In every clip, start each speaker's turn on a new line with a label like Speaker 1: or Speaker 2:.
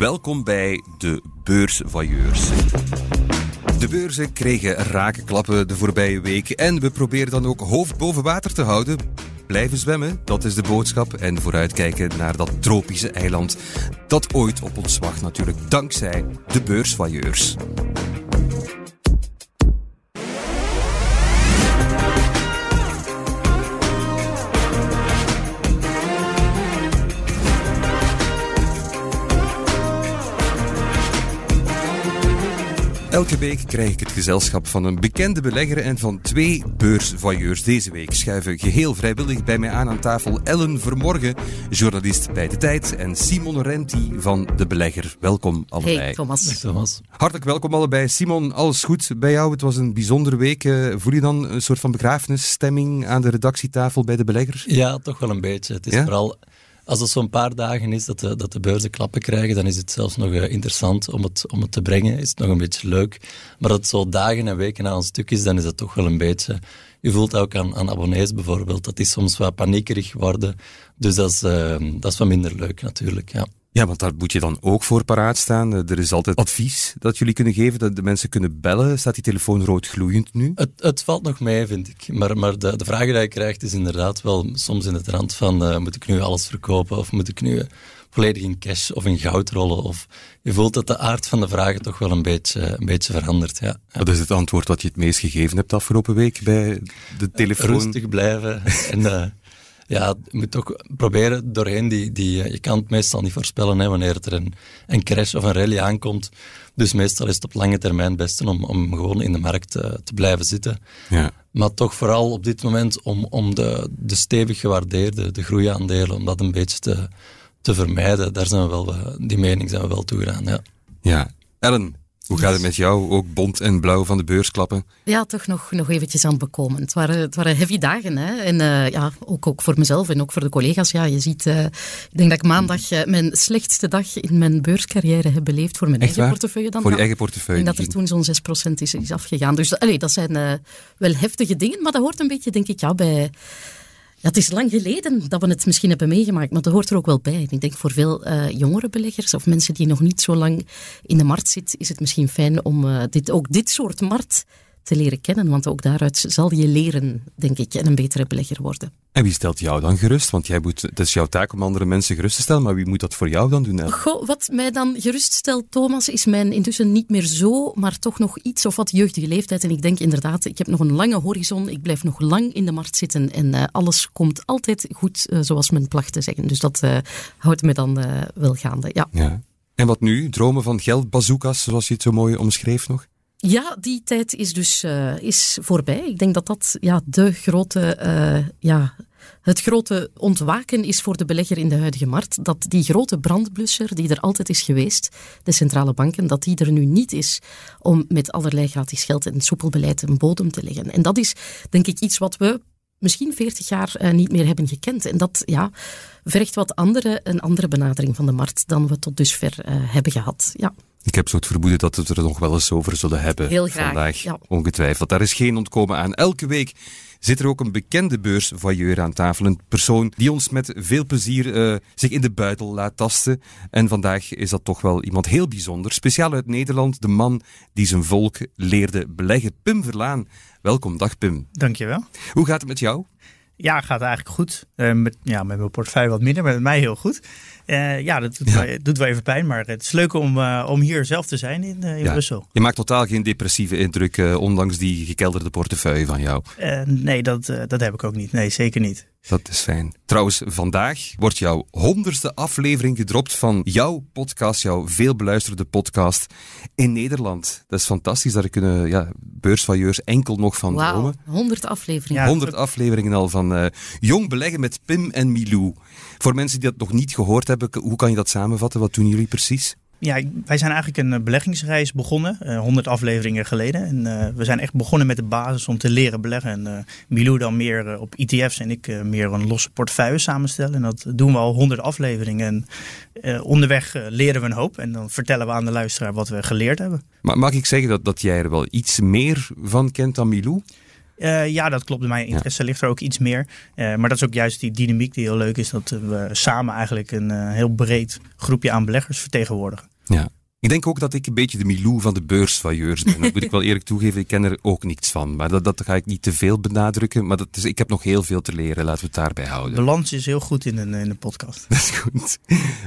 Speaker 1: Welkom bij de Beursvoyeurs. De beurzen kregen rake klappen de voorbije week en we proberen dan ook hoofd boven water te houden. Blijven zwemmen, dat is de boodschap. En vooruitkijken naar dat tropische eiland dat ooit op ons wacht natuurlijk dankzij de beursvoyeurs. Elke week krijg ik het gezelschap van een bekende belegger en van twee beursvoyeurs. Deze week schuiven geheel vrijwillig bij mij aan aan tafel Ellen Vermorgen, journalist bij De Tijd, en Simon Renti van De Belegger. Welkom allebei.
Speaker 2: Hey Thomas.
Speaker 3: Thomas.
Speaker 1: Hartelijk welkom allebei. Simon, alles goed bij jou? Het was een bijzondere week. Eh, voel je dan een soort van begrafenisstemming aan de redactietafel bij De Belegger?
Speaker 3: Ja, toch wel een beetje. Het is
Speaker 1: Ja?
Speaker 3: vooral als het zo'n paar dagen is dat de, dat de beurzen klappen krijgen, dan is het zelfs nog eh, interessant om het, om het te brengen. Is het nog een beetje leuk. Maar dat het zo dagen en weken aan een stuk is, dan is dat toch wel een beetje... Je voelt ook aan, aan abonnees bijvoorbeeld, dat die soms wat paniekerig worden. Dus dat is, eh, dat is wat minder leuk natuurlijk, ja.
Speaker 1: Ja, want daar moet je dan ook voor paraat staan. Eh, Er is altijd advies dat jullie kunnen geven, dat de mensen kunnen bellen. Staat die telefoon rood gloeiend nu?
Speaker 3: Het, het valt nog mee, vind ik. Maar, maar de, de vraag die je krijgt is inderdaad wel soms in het rand van eh, moet ik nu alles verkopen of moet ik nu eh, volledig in cash of in goud rollen? Of, je voelt dat de aard van de vragen toch wel een beetje, een beetje verandert. Ja.
Speaker 1: Wat is het antwoord dat je het meest gegeven hebt afgelopen week bij de telefoon?
Speaker 3: Rustig blijven. en ja, je moet toch proberen doorheen die... die eh, je kan het meestal niet voorspellen hè, wanneer er een, een crash of een rally aankomt. Dus meestal is het op lange termijn het beste om, om gewoon in de markt eh, te blijven zitten.
Speaker 1: Ja.
Speaker 3: Maar toch vooral op dit moment om, om de, de stevig gewaardeerde, de groeiaandelen, om dat een beetje te, te vermijden. Daar zijn we wel, eh, die mening zijn we wel toegedaan, ja.
Speaker 1: ja. Ellen, hoe gaat het met jou? Ook bont en blauw van de beurs klappen?
Speaker 2: Ja, toch nog, nog eventjes aan het bekomen. Het waren, het waren heavy dagen. Hè? En eh, ja, ook, ook voor mezelf en ook voor de collega's. Ja, je ziet, eh, ik denk dat ik maandag eh, mijn slechtste dag in mijn beurscarrière heb beleefd voor mijn
Speaker 1: Echt
Speaker 2: eigen
Speaker 1: waar?
Speaker 2: portefeuille. Dan,
Speaker 1: Voor je eigen portefeuille.
Speaker 2: denk dat er toen zo'n 6% is, is afgegaan. Dus allee, dat zijn wel heftige dingen, maar dat hoort een beetje, denk ik, ja, bij... Het is lang geleden dat we het misschien hebben meegemaakt, maar dat hoort er ook wel bij. Ik denk voor veel eh, jongere beleggers of mensen die nog niet zo lang in de markt zitten, is het misschien fijn om eh, dit, ook dit soort markt te leren kennen. Want ook daaruit zal je leren, denk ik, en een betere belegger worden.
Speaker 1: En wie stelt jou dan gerust? Want jij moet, het is jouw taak om andere mensen gerust te stellen, maar wie moet dat voor jou dan doen?
Speaker 2: Goh, wat mij dan geruststelt, Thomas, is mijn intussen niet meer zo, maar toch nog iets of wat jeugdige leeftijd. En ik denk inderdaad, ik heb nog een lange horizon, ik blijf nog lang in de markt zitten en eh, alles komt altijd goed, eh, zoals men placht te zeggen. Dus dat eh, houdt me dan wel gaande, ja.
Speaker 1: Ja. En wat nu? Dromen van geldbazookas, zoals je het zo mooi omschreef nog?
Speaker 2: Ja, die tijd is dus eh, is voorbij. Ik denk dat dat ja, de grote, eh, ja, het grote ontwaken is voor de belegger in de huidige markt. Dat die grote brandblusser die er altijd is geweest, de centrale banken, dat die er nu niet is om met allerlei gratis geld en soepel beleid een bodem te leggen. En dat is denk ik iets wat we misschien 40 jaar eh, niet meer hebben gekend. En dat ja, vergt wat andere, een andere benadering van de markt dan we tot dusver hebben gehad. Ja.
Speaker 1: Ik heb zo het vermoeden dat we het er nog wel eens over zullen hebben
Speaker 2: Heel graag,
Speaker 1: vandaag.
Speaker 2: ja.
Speaker 1: Ongetwijfeld. Daar is geen ontkomen aan. Elke week zit er ook een bekende beursvoyeur aan tafel. Een persoon die ons met veel plezier eh, zich in de buidel laat tasten. En vandaag is dat toch wel iemand heel bijzonder. Speciaal uit Nederland. De man die zijn volk leerde beleggen. Pim Verlaan. Welkom. Dag Pim.
Speaker 4: Dankjewel.
Speaker 1: Hoe gaat het met jou?
Speaker 4: Ja, gaat eigenlijk goed. Eh, met, ja, met mijn portefeuille wat minder, maar met mij heel goed. Eh, ja, dat doet,
Speaker 1: Ja.
Speaker 4: Wel, doet wel even pijn, maar het is leuk om, eh, om hier zelf te zijn in, eh, in
Speaker 1: Ja.
Speaker 4: Brussel.
Speaker 1: Je maakt totaal geen depressieve indruk, ondanks die gekelderde portefeuille van jou.
Speaker 4: Nee, dat, dat heb ik ook niet. Nee, zeker niet.
Speaker 1: Dat is fijn. Trouwens, vandaag wordt jouw honderdste aflevering gedropt van jouw podcast, jouw veelbeluisterde podcast in Nederland. Dat is fantastisch, daar kunnen ja, beursvailleurs enkel nog van
Speaker 2: Wauw,
Speaker 1: dromen.
Speaker 2: 100 afleveringen.
Speaker 4: Ja,
Speaker 1: 100 afleveringen al van eh, Jong Beleggen met Pim en Milou. Voor mensen die dat nog niet gehoord hebben, hoe kan je dat samenvatten? Wat doen jullie precies?
Speaker 4: Ja, wij zijn eigenlijk een eh, beleggingsreis begonnen, eh 100 afleveringen geleden. En eh, we zijn echt begonnen met de basis om te leren beleggen. En eh Milou dan meer eh, op ETF's en ik eh, meer een losse portefeuille samenstellen. En dat doen we al 100 afleveringen. En eh, onderweg eh, leren we een hoop. En dan vertellen we aan de luisteraar wat we geleerd hebben.
Speaker 1: Maar mag ik zeggen dat, dat jij er wel iets meer van kent dan Milou?
Speaker 4: Eh, ja, dat klopt. Mijn interesse ligt er ook iets meer. Eh, maar dat is ook juist die dynamiek die heel leuk is. Dat we samen eigenlijk een eh, heel breed groepje aan beleggers vertegenwoordigen.
Speaker 1: Ja. Ik denk ook dat ik een beetje de Milou van de beursvailleurs ben. Dat moet ik wel eerlijk toegeven. Ik ken er ook niets van. Maar dat, dat ga ik niet te veel benadrukken. Maar dat is, ik heb nog heel veel te leren. Laten we het daarbij houden.
Speaker 4: Balans is heel goed in een, in een podcast.
Speaker 1: Dat is goed.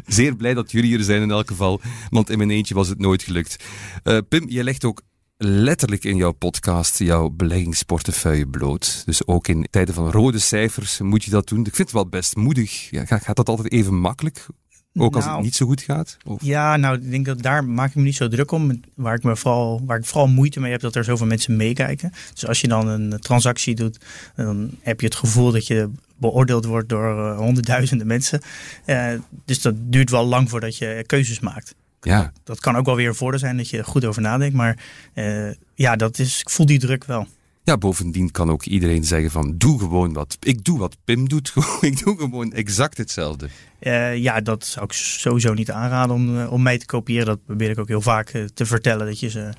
Speaker 1: Zeer blij dat jullie er zijn in elk geval. Want in mijn eentje was het nooit gelukt. Uh, Pim, je legt ook letterlijk in jouw podcast jouw beleggingsportefeuille bloot. Dus ook in tijden van rode cijfers moet je dat doen. Ik vind het wel best moedig. Ja, gaat dat altijd even makkelijk? Ook als het nou, niet zo goed gaat?
Speaker 4: Of? Ja, nou, ik denk dat daar maak ik me niet zo druk om. Waar ik, me vooral, waar ik vooral moeite mee heb, dat er zoveel mensen meekijken. Dus als je dan een transactie doet, dan heb je het gevoel dat je beoordeeld wordt door uh, honderdduizenden mensen. Uh, dus dat duurt wel lang voordat je keuzes maakt. Ja. Dat kan ook wel weer een voordeel zijn dat je er goed over nadenkt. Maar uh, ja, dat is, ik voel die druk wel.
Speaker 1: Ja, bovendien kan ook iedereen zeggen van doe gewoon wat. Ik doe wat Pim doet. ik doe gewoon exact hetzelfde.
Speaker 4: Uh, ja, dat zou ik sowieso niet aanraden om, uh, om mij te kopiëren. Dat probeer ik ook heel vaak uh, te vertellen. Dat je ze,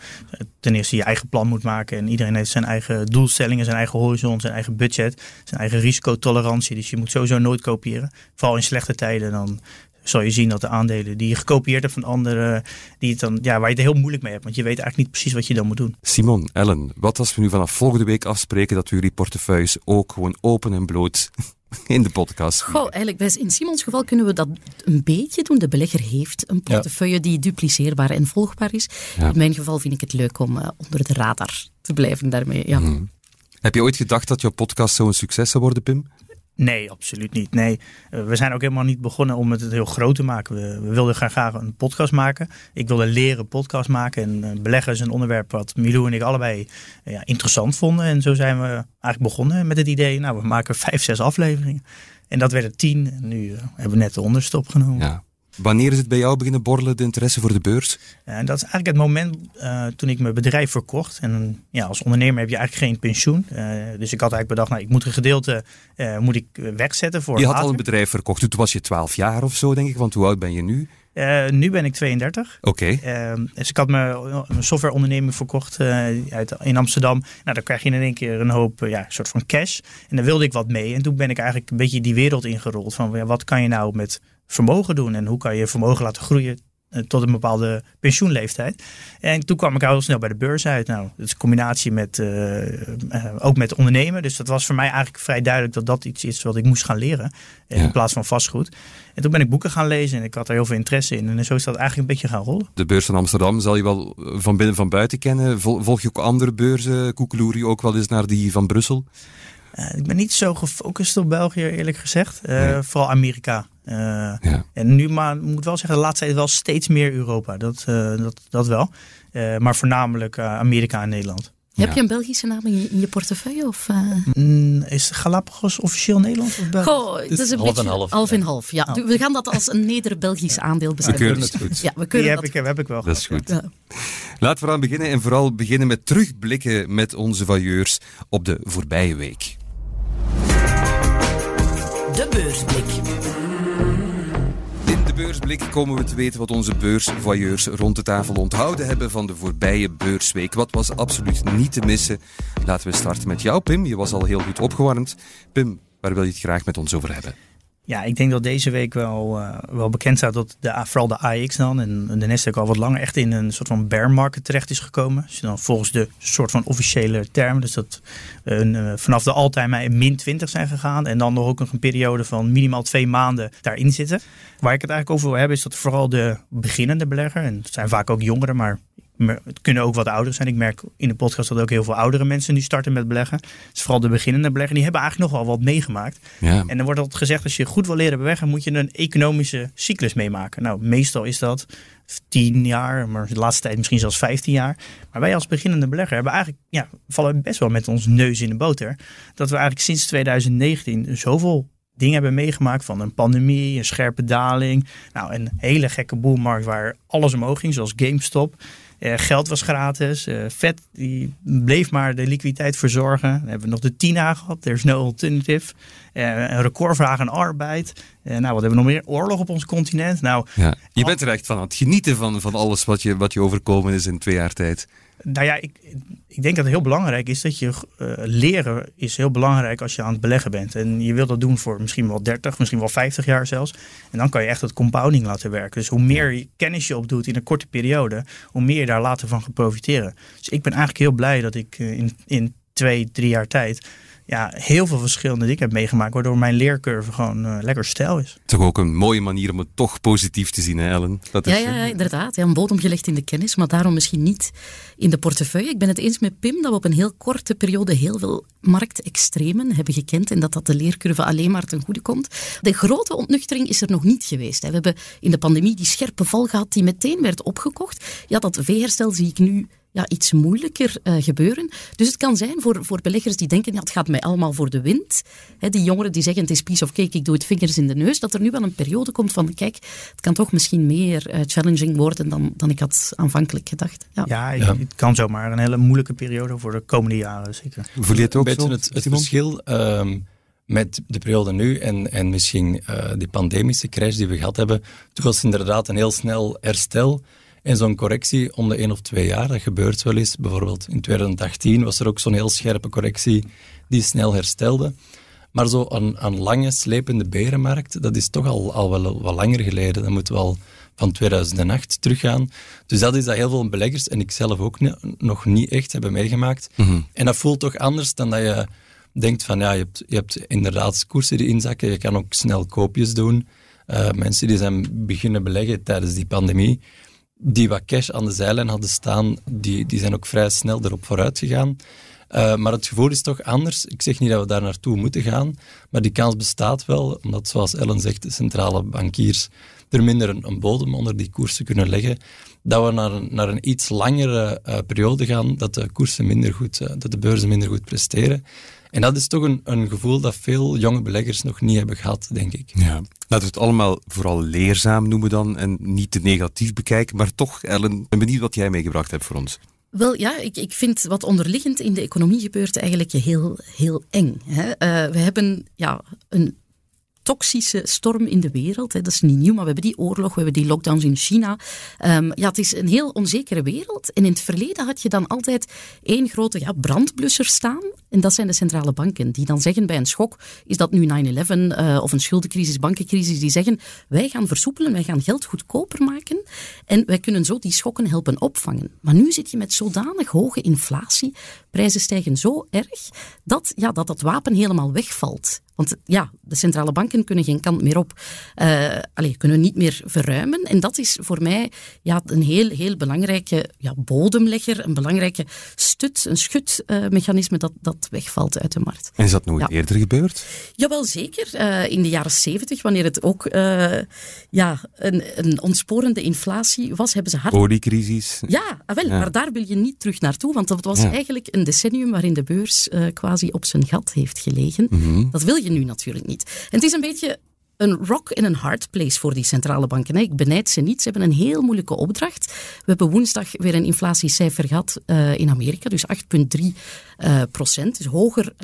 Speaker 4: ten eerste je eigen plan moet maken. En iedereen heeft zijn eigen doelstellingen, zijn eigen horizon, zijn eigen budget, zijn eigen risicotolerantie. Dus je moet sowieso nooit kopiëren. Vooral in slechte tijden, dan zal je zien dat de aandelen die je gekopieerd hebt van anderen, die het dan, ja, waar je het heel moeilijk mee hebt. Want je weet eigenlijk niet precies wat je dan moet doen.
Speaker 1: Simon, Ellen, wat als we nu vanaf volgende week afspreken dat we jullie portefeuilles ook gewoon open en bloot in de podcast.
Speaker 2: Goh, eigenlijk in Simons geval kunnen we dat een beetje doen. De belegger heeft een portefeuille die dupliceerbaar en volgbaar is. In mijn geval vind ik het leuk om uh, onder de radar te blijven daarmee. Ja.
Speaker 1: Hmm. Heb je ooit gedacht dat jouw podcast zo'n succes zou worden, Pim?
Speaker 4: Nee, absoluut niet. Nee, eh, we zijn ook helemaal niet begonnen om het heel groot te maken. We, wilden graag, graag een podcast maken. Ik wilde leren podcast maken. En uh, beleggen is een onderwerp wat Milou en ik allebei uh, ja, interessant vonden. En zo zijn we eigenlijk begonnen met het idee. Nou, we maken vijf, zes afleveringen. En dat werden tien. En nu hebben we net de onderste opgenomen.
Speaker 1: Ja. Wanneer is het bij jou beginnen borrelen, de interesse voor de beurs?
Speaker 4: En dat is eigenlijk het moment uh, toen ik mijn bedrijf verkocht. En ja, als ondernemer heb je eigenlijk geen pensioen. Uh, dus ik had eigenlijk bedacht, nou, ik moet een gedeelte moet ik wegzetten voor
Speaker 1: Je
Speaker 4: had
Speaker 1: al een bedrijf verkocht, toen was je 12 jaar of zo, denk ik. Want hoe oud ben je nu?
Speaker 4: Uh, nu ben ik 32.
Speaker 1: Oké.
Speaker 4: Okay. Uh, dus ik had mijn, mijn softwareonderneming verkocht uh, uit, in Amsterdam. Nou, dan krijg je in één keer een hoop, ja, soort van cash. En daar wilde ik wat mee. En toen ben ik eigenlijk een beetje die wereld ingerold. Van ja, wat kan je nou met vermogen doen en hoe kan je vermogen laten groeien eh, tot een bepaalde pensioenleeftijd. En toen kwam ik al heel snel bij de beurs uit. Nou, dat is een combinatie met uh, uh, ook met ondernemen. Dus dat was voor mij eigenlijk vrij duidelijk dat dat iets is wat ik moest gaan leren. Ja. In plaats van vastgoed. En toen ben ik boeken gaan lezen en ik had er heel veel interesse in. En zo is dat eigenlijk een beetje gaan rollen.
Speaker 1: De beurs van Amsterdam zal je wel van binnen van buiten kennen. Volg je ook andere beurzen? Koekeloer je ook wel eens naar die van Brussel?
Speaker 4: Uh, ik ben niet zo gefocust op België, eerlijk gezegd. Nee. Vooral Amerika. Uh, ja. En nu, maar moet wel zeggen, de laatste tijd wel steeds meer Europa. Dat, dat, dat wel. maar voornamelijk Amerika en Nederland.
Speaker 2: Heb je een Belgische naam in je, in je portefeuille? Of,
Speaker 4: mm, is Galapagos officieel Nederland of Belgisch?
Speaker 2: Goh, dat is een half beetje en half. Half en half, ja. Oh. We gaan dat als een Neder-Belgisch aandeel bestemmen.
Speaker 1: We het goed.
Speaker 2: Ja, we keuren
Speaker 4: Die heb, dat. Ik, heb ik wel
Speaker 1: Dat is goed. Ja. Laten we aan beginnen en vooral beginnen met terugblikken met onze vailleurs op de voorbije week.
Speaker 5: Beursblik
Speaker 1: komen we te weten wat onze beursvoyeurs rond de tafel onthouden hebben van de voorbije beursweek. Wat was absoluut niet te missen? Laten we starten met jou, Pim. Je was al heel goed opgewarmd. Pim, waar wil je het graag met ons over hebben?
Speaker 4: Ja, ik denk dat deze week wel, uh, wel bekend staat dat de, vooral de AX dan en de Nasdaq al wat langer echt in een soort van bear market terecht is gekomen. Dus dan volgens de soort van officiële termen. Dus dat uh, vanaf de all-time min 20 zijn gegaan. En dan nog ook een periode van minimaal twee maanden daarin zitten. Waar ik het eigenlijk over wil hebben is dat vooral de beginnende belegger, en het zijn vaak ook jongeren, maar het kunnen ook wat ouderen zijn. Ik merk in de podcast dat ook heel veel oudere mensen nu starten met beleggen. Dus vooral de beginnende belegger, die hebben eigenlijk nog wel wat meegemaakt.
Speaker 1: Ja.
Speaker 4: En dan wordt altijd gezegd, als je goed wil leren beleggen, moet je een economische cyclus meemaken. Nou, meestal is dat 10 jaar, maar de laatste tijd misschien zelfs 15 jaar. Maar wij als beginnende belegger hebben eigenlijk, ja, vallen best wel met ons neus in de boter. Dat we eigenlijk sinds 2019 zoveel dingen hebben meegemaakt van een pandemie, een scherpe daling. Nou, een hele gekke boelmarkt waar alles omhoog ging, zoals GameStop. Uh, geld was gratis. Uh, vet die bleef maar de liquiditeit verzorgen. Dan hebben we nog de TINA gehad. There's no alternative. Uh, een recordvraag aan arbeid. nou, wat hebben we nog meer? Oorlog op ons continent. Nou,
Speaker 1: ja. Je bent er echt van aan het genieten van, van alles wat je, wat je overkomen is in twee jaar tijd.
Speaker 4: Nou ja, ik, ik denk dat het heel belangrijk is dat je uh, leren is heel belangrijk als je aan het beleggen bent. En je wilt dat doen voor misschien wel 30, misschien wel 50 jaar zelfs. En dan kan je echt het compounding laten werken. Dus hoe meer kennis je opdoet in een korte periode, hoe meer je daar later van gaat profiteren. Dus ik ben eigenlijk heel blij dat ik uh, in, in twee, drie jaar tijd ja, heel veel verschillende dingen heb meegemaakt, waardoor mijn leercurve gewoon uh, lekker stijl is.
Speaker 1: Toch ook een mooie manier om het toch positief te zien, hè Ellen?
Speaker 2: Dat is, ja, ja, inderdaad. Ja, een bodem gelegd in de kennis, maar daarom misschien niet in de portefeuille. Ik ben het eens met Pim dat we op een heel korte periode heel veel marktextremen hebben gekend en dat dat de leercurve alleen maar ten goede komt. De grote ontnuchtering is er nog niet geweest. Hè. We hebben in de pandemie die scherpe val gehad die meteen werd opgekocht. Ja, dat V-herstel zie ik nu ja, iets moeilijker uh, gebeuren. Dus het kan zijn voor, voor beleggers die denken, ja, het gaat mij allemaal voor de wind. Hè, die jongeren die zeggen, het is piece of cake, ik doe het vingers in de neus. Dat er nu wel een periode komt van, kijk, het kan toch misschien meer uh, challenging worden dan, dan ik had aanvankelijk gedacht.
Speaker 4: Ja, ja, ja, het kan zomaar een hele moeilijke periode voor de komende jaren, zeker.
Speaker 1: Voel je het ook
Speaker 3: zo? Het, het verschil... Um, met de periode nu en, en misschien uh, die pandemische crash die we gehad hebben, toen was inderdaad een heel snel herstel. En zo'n correctie om de één of twee jaar, dat gebeurt wel eens. Bijvoorbeeld in 2018 was er ook zo'n heel scherpe correctie die snel herstelde. Maar zo een, een lange, slepende berenmarkt, dat is toch al, al wel wat langer geleden. Dat moet wel van 2008 teruggaan. Dus dat is dat heel veel beleggers, en ik zelf ook nog niet echt, hebben meegemaakt. Mhm. En dat voelt toch anders dan dat je denkt van, ja, je hebt, je hebt inderdaad koersen die inzakken, je kan ook snel koopjes doen. Uh, mensen die zijn beginnen beleggen tijdens die pandemie, die wat cash aan de zijlijn hadden staan, die, die zijn ook vrij snel erop vooruit gegaan. Uh, maar het gevoel is toch anders. Ik zeg niet dat we daar naartoe moeten gaan, maar die kans bestaat wel, omdat zoals Ellen zegt, de centrale bankiers er minder een, bodem onder die koersen kunnen leggen, dat we naar een, naar een iets langere uh, periode gaan, dat de koersen minder goed, uh, dat de beurzen minder goed presteren. En dat is toch een, een gevoel dat veel jonge beleggers nog niet hebben gehad, denk ik.
Speaker 1: Ja. Laten we het allemaal vooral leerzaam noemen dan en niet te negatief bekijken. Maar toch, Ellen, ben benieuwd wat jij meegebracht hebt voor ons.
Speaker 2: Wel ja, ik, ik vind wat onderliggend in de economie gebeurt eigenlijk heel, heel eng. Hè. Uh, we hebben ja, een toxische storm in de wereld. Hè. Dat is niet nieuw, maar we hebben die oorlog, we hebben die lockdowns in China. Um, ja, het is een heel onzekere wereld. En in het verleden had je dan altijd één grote ja, brandblusser staan. En dat zijn de centrale banken, die dan zeggen bij een schok, is dat nu 9-11 uh, eh, of een schuldencrisis, bankencrisis, die zeggen wij gaan versoepelen, wij gaan geld goedkoper maken en wij kunnen zo die schokken helpen opvangen. Maar nu zit je met zodanig hoge inflatie, prijzen stijgen zo erg, dat ja, dat, dat wapen helemaal wegvalt. Want ja, de centrale banken kunnen geen kant meer op. Uh, kunnen niet meer verruimen. En dat is voor mij ja, een heel, heel belangrijke ja, bodemlegger, een belangrijke stut, een schutmechanisme dat, dat wegvalt uit de markt.
Speaker 1: En is dat nooit eerder gebeurd?
Speaker 2: Jawel, zeker. Uh, in de jaren zeventig, wanneer het ook uh, ja, een, een ontsporende inflatie was, hebben ze hard...
Speaker 1: Oliecrisis.
Speaker 2: Ja, ah, wel, maar daar wil je niet terug naartoe, want dat was eigenlijk een decennium waarin de beurs quasi op zijn gat heeft gelegen. Mm Dat wil je nu natuurlijk niet. En het is een beetje een rock in een hard place voor die centrale banken. Ik benijd ze niet. Ze hebben een heel moeilijke opdracht. We hebben woensdag weer een inflatiecijfer gehad uh, in Amerika, dus 8,3 uh, procent. Dus hoger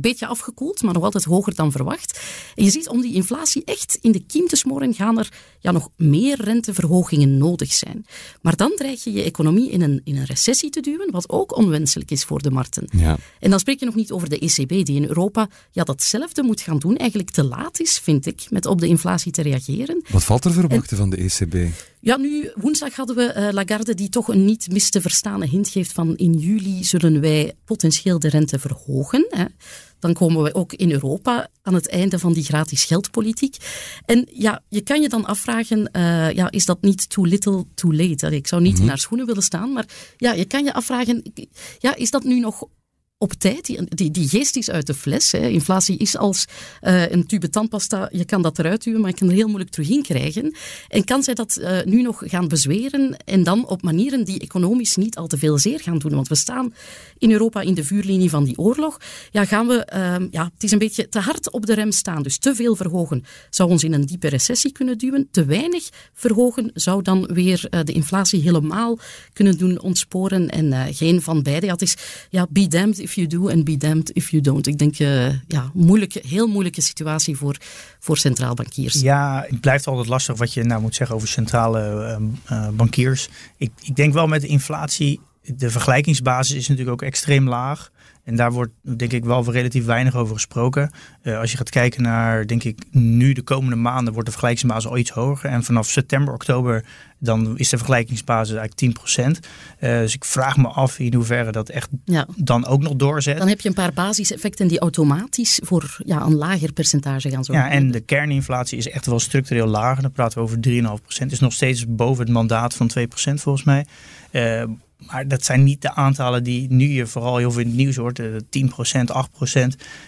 Speaker 2: beetje afgekoeld, maar nog altijd hoger dan verwacht. En je ziet, om die inflatie echt in de kiem te smoren, gaan er ja, nog meer renteverhogingen nodig zijn. Maar dan dreig je je economie in een, in een recessie te duwen, wat ook onwenselijk is voor de markten. Ja. En dan spreek je nog niet over de ECB, die in Europa ja, datzelfde moet gaan doen. Eigenlijk te laat is, vind ik, met op de inflatie te reageren.
Speaker 1: Wat valt er verwachten van de ECB?
Speaker 2: Ja, nu, woensdag hadden we uh, Lagarde die toch een niet mis te verstaande hint geeft van in juli zullen wij potentieel de rente verhogen. Hè. Dan komen we ook in Europa aan het einde van die gratis geldpolitiek. En ja, je kan je dan afvragen, uh, ja, is dat niet too little too late? Ik zou niet mm in haar schoenen willen staan, maar ja, je kan je afvragen, ja, is dat nu nog op tijd. Die, die, geest is uit de fles. Hè. Inflatie is als uh, een tube tandpasta. Je kan dat eruit duwen, maar je kan er heel moeilijk terug in krijgen. En kan zij dat uh, nu nog gaan bezweren en dan op manieren die economisch niet al te veel zeer gaan doen? Want we staan in Europa in de vuurlinie van die oorlog. Ja, gaan we, uh, ja, het is een beetje te hard op de rem staan. Dus te veel verhogen zou ons in een diepe recessie kunnen duwen. Te weinig verhogen zou dan weer uh, de inflatie helemaal kunnen doen ontsporen. En geen van beide. Ja, het is ja, be if you do and be damned if you don't. Ik denk, uh, ja, moeilijke, heel moeilijke situatie voor, voor centraal bankiers.
Speaker 4: Ja, het blijft altijd lastig wat je nou moet zeggen over centrale uh, bankiers. Ik, ik denk wel met de inflatie de vergelijkingsbasis is natuurlijk ook extreem laag. En daar wordt denk ik wel relatief weinig over gesproken. Uh, als je gaat kijken naar, denk ik, nu de komende maanden wordt de vergelijkingsbasis al iets hoger. En vanaf september, oktober, dan is de vergelijkingsbasis eigenlijk 10%. Uh, dus ik vraag me af in hoeverre dat echt ja. dan ook nog doorzet.
Speaker 2: Dan heb je een paar basiseffecten die automatisch voor ja, een lager percentage gaan zorgen.
Speaker 4: Ja, en de kerninflatie is echt wel structureel lager. Dan praten we over 3,5%. Is nog steeds boven het mandaat van 2% volgens mij. Uh, maar dat zijn niet de aantallen die nu je vooral heel veel in het nieuws hoort. 10%, 8%.